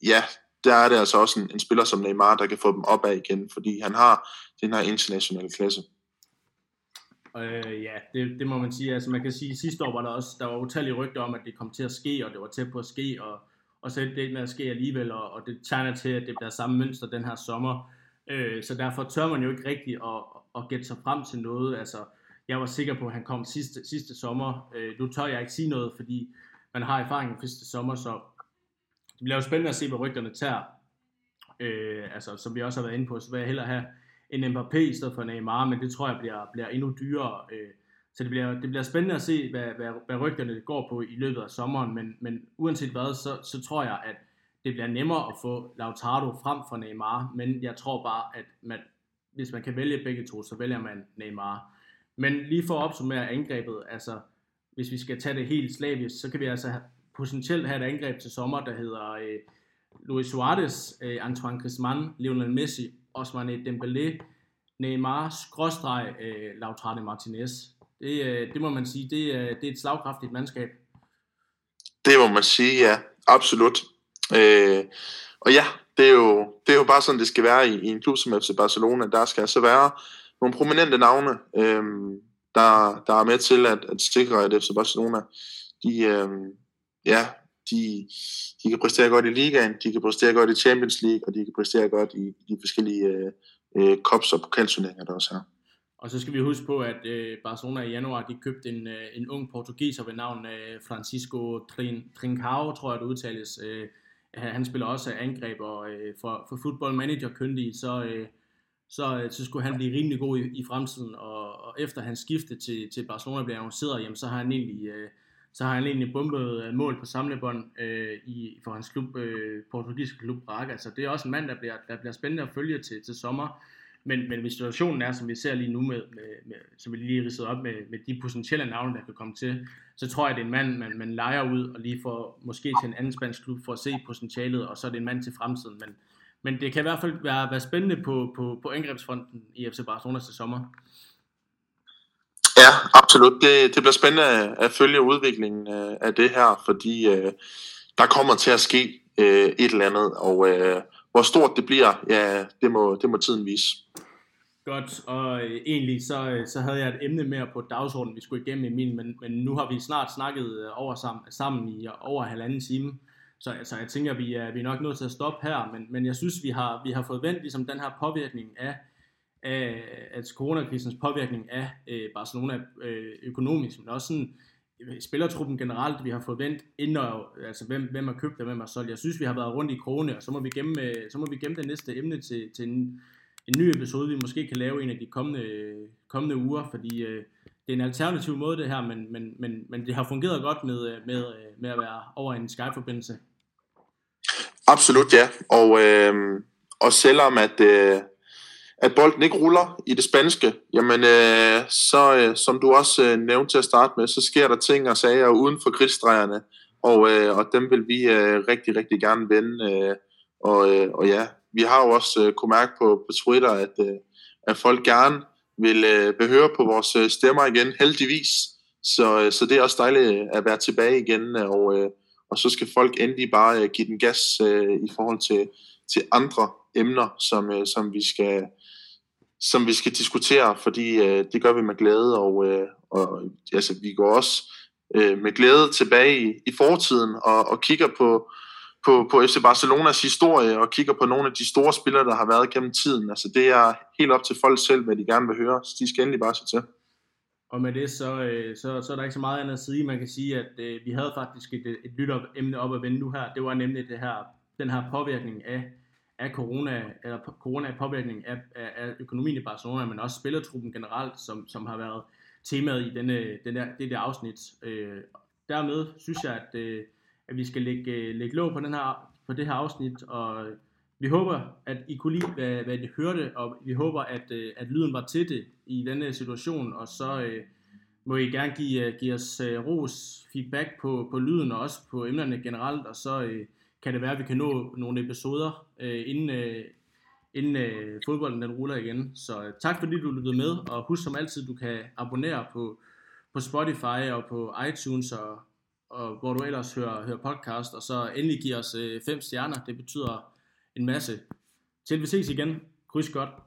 ja, der er det altså også en, en spiller som Neymar, der kan få dem op af igen, fordi han har den her internationale klasse. Øh, ja, det, det må man sige. Altså man kan sige, at sidste år var der også, der var utallige rygter om, at det kom til at ske, og det var tæt på at ske, og, og så det med at ske alligevel, og, og det tegner til, at det bliver samme mønster den her sommer. Øh, så derfor tør man jo ikke rigtigt at, at gætte sig frem til noget. Altså, jeg var sikker på, at han kom sidste, sidste sommer. Øh, nu tør jeg ikke sige noget, fordi man har erfaring fra sidste sommer, så det bliver jo spændende at se, hvad rygterne tager. Øh, altså, som vi også har været inde på, så vil jeg hellere have en Mbappé i stedet for Neymar, men det tror jeg bliver, bliver endnu dyrere. Øh, så det bliver, det bliver spændende at se, hvad, hvad, hvad rygterne går på i løbet af sommeren, men, men uanset hvad, så, så tror jeg, at det bliver nemmere at få Lautaro frem for Neymar, men jeg tror bare, at man, hvis man kan vælge begge to, så vælger man Neymar. Men lige for at opsummere angrebet, altså hvis vi skal tage det helt slavisk, så kan vi altså potentielt have et angreb til sommer, der hedder øh, Luis Suarez, øh, Antoine Griezmann, Lionel Messi Osmane Dembélé, Neymar, skråstreg, øh, Lautaro Martinez. Det, øh, det må man sige, det, øh, det er et slagkraftigt mandskab. Det må man sige, ja. Absolut. Øh, og ja, det er, jo, det er jo bare sådan, det skal være i, i en klub som FC Barcelona. Der skal altså være nogle prominente navne, øh, der, der er med til at, at sikre, at FC Barcelona, de, øh, ja, de, de kan præstere godt i ligaen, de kan præstere godt i Champions League, og de kan præstere godt i, i de forskellige øh, øh, cups og pokalturneringer, der også er. Og så skal vi huske på, at øh, Barcelona i januar, de købte en, øh, en ung portugiser ved navn øh, Francisco Trin, Trincao, tror jeg det udtales. Øh, han spiller også angreb, og øh, for, for football manager kyndig, så, øh, så, øh, så skulle han blive rimelig god i, i fremtiden, og, og efter hans skifte til, til Barcelona blev annonceret, jamen, så har han egentlig, øh, så har han egentlig bumpet øh, mål på samlebånd øh, i, for hans klub, øh, portugisiske klub Braga, så det er også en mand, der bliver, der bliver spændende at følge til, til sommer, men, men hvis situationen er, som vi ser lige nu, med, med, med, som vi lige ridset op med, med de potentielle navne, der kan komme til, så tror jeg, det er en mand, man, man leger ud og lige får måske til en anden spansk klub for at se potentialet, og så er det en mand til fremtiden. Men, men det kan i hvert fald være, være spændende på, på, på angrebsfronten i FC Barcelona til sommer. Ja, absolut. Det, det bliver spændende at følge udviklingen øh, af det her, fordi øh, der kommer til at ske øh, et eller andet, og øh, hvor stort det bliver, ja, det må, det må tiden vise. Godt, og øh, egentlig så, øh, så havde jeg et emne mere på dagsordenen, vi skulle igennem Emil, men, men nu har vi snart snakket øh, over sammen, sammen i over halvanden time, så altså, jeg tænker, vi er, vi er nok nødt til at stoppe her, men, men jeg synes, vi har, vi har fået vendt ligesom den her påvirkning af, af at coronakrisens påvirkning af øh, Barcelona øh, økonomisk, men også sådan øh, spillertruppen generelt, vi har fået vendt ind og, altså hvem, hvem har købt og hvem har solgt. Jeg synes, vi har været rundt i krone, og så må vi gemme, øh, så må vi gemme det næste emne til, til en, en ny episode, vi måske kan lave en af de kommende, kommende uger, fordi øh, det er en alternativ måde det her, men, men, men, men det har fungeret godt med, øh, med, med at være over en Skype-forbindelse. Absolut, ja. Og, øh, og selvom at, øh, at bolden ikke ruller i det spanske, jamen øh, så, øh, som du også øh, nævnte til at starte med, så sker der ting og sager uden for krigsdrejerne, og, øh, og dem vil vi øh, rigtig, rigtig gerne vende. Øh, og, øh, og ja, vi har jo også øh, kunne mærke på, på Twitter, at, øh, at folk gerne vil øh, behøre på vores øh, stemmer igen, heldigvis. Så, øh, så det er også dejligt øh, at være tilbage igen, øh, og, øh, og så skal folk endelig bare øh, give den gas øh, i forhold til, til andre emner, som, øh, som, vi skal, som vi skal diskutere, fordi øh, det gør vi med glæde, og, øh, og altså, vi går også øh, med glæde tilbage i, i fortiden og, og kigger på, på, på FC Barcelonas historie og kigger på nogle af de store spillere, der har været gennem tiden. Altså det er helt op til folk selv, hvad de gerne vil høre, så de skal endelig bare se til. Og med det, så, øh, så, så er der ikke så meget andet at sige. Man kan sige, at øh, vi havde faktisk et, et lytteremne op at vende nu her. Det var nemlig det her, den her påvirkning af, af corona, eller corona påvirkning af, af, af økonomien i Barcelona, men også spillertruppen generelt, som, som har været temaet i denne, den der, det der afsnit. Øh, dermed synes jeg, at, øh, at vi skal lægge, øh, lægge låg på, den her, på det her afsnit, og vi håber, at I kunne lide, hvad, hvad I hørte, og vi håber, at, øh, at lyden var til det i denne situation, og så øh, må I gerne give, øh, give os øh, ros, feedback på, på lyden, og også på emnerne generelt, og så øh, kan det være, at vi kan nå nogle episoder, øh, inden, øh, inden øh, fodbolden den ruller igen. Så øh, tak fordi du lyttede med, og husk som altid, du kan abonnere på, på Spotify og på iTunes, og, og hvor du ellers hører, hører podcast, og så endelig give os øh, fem stjerner, det betyder en masse. Til vi ses igen. Kryds godt.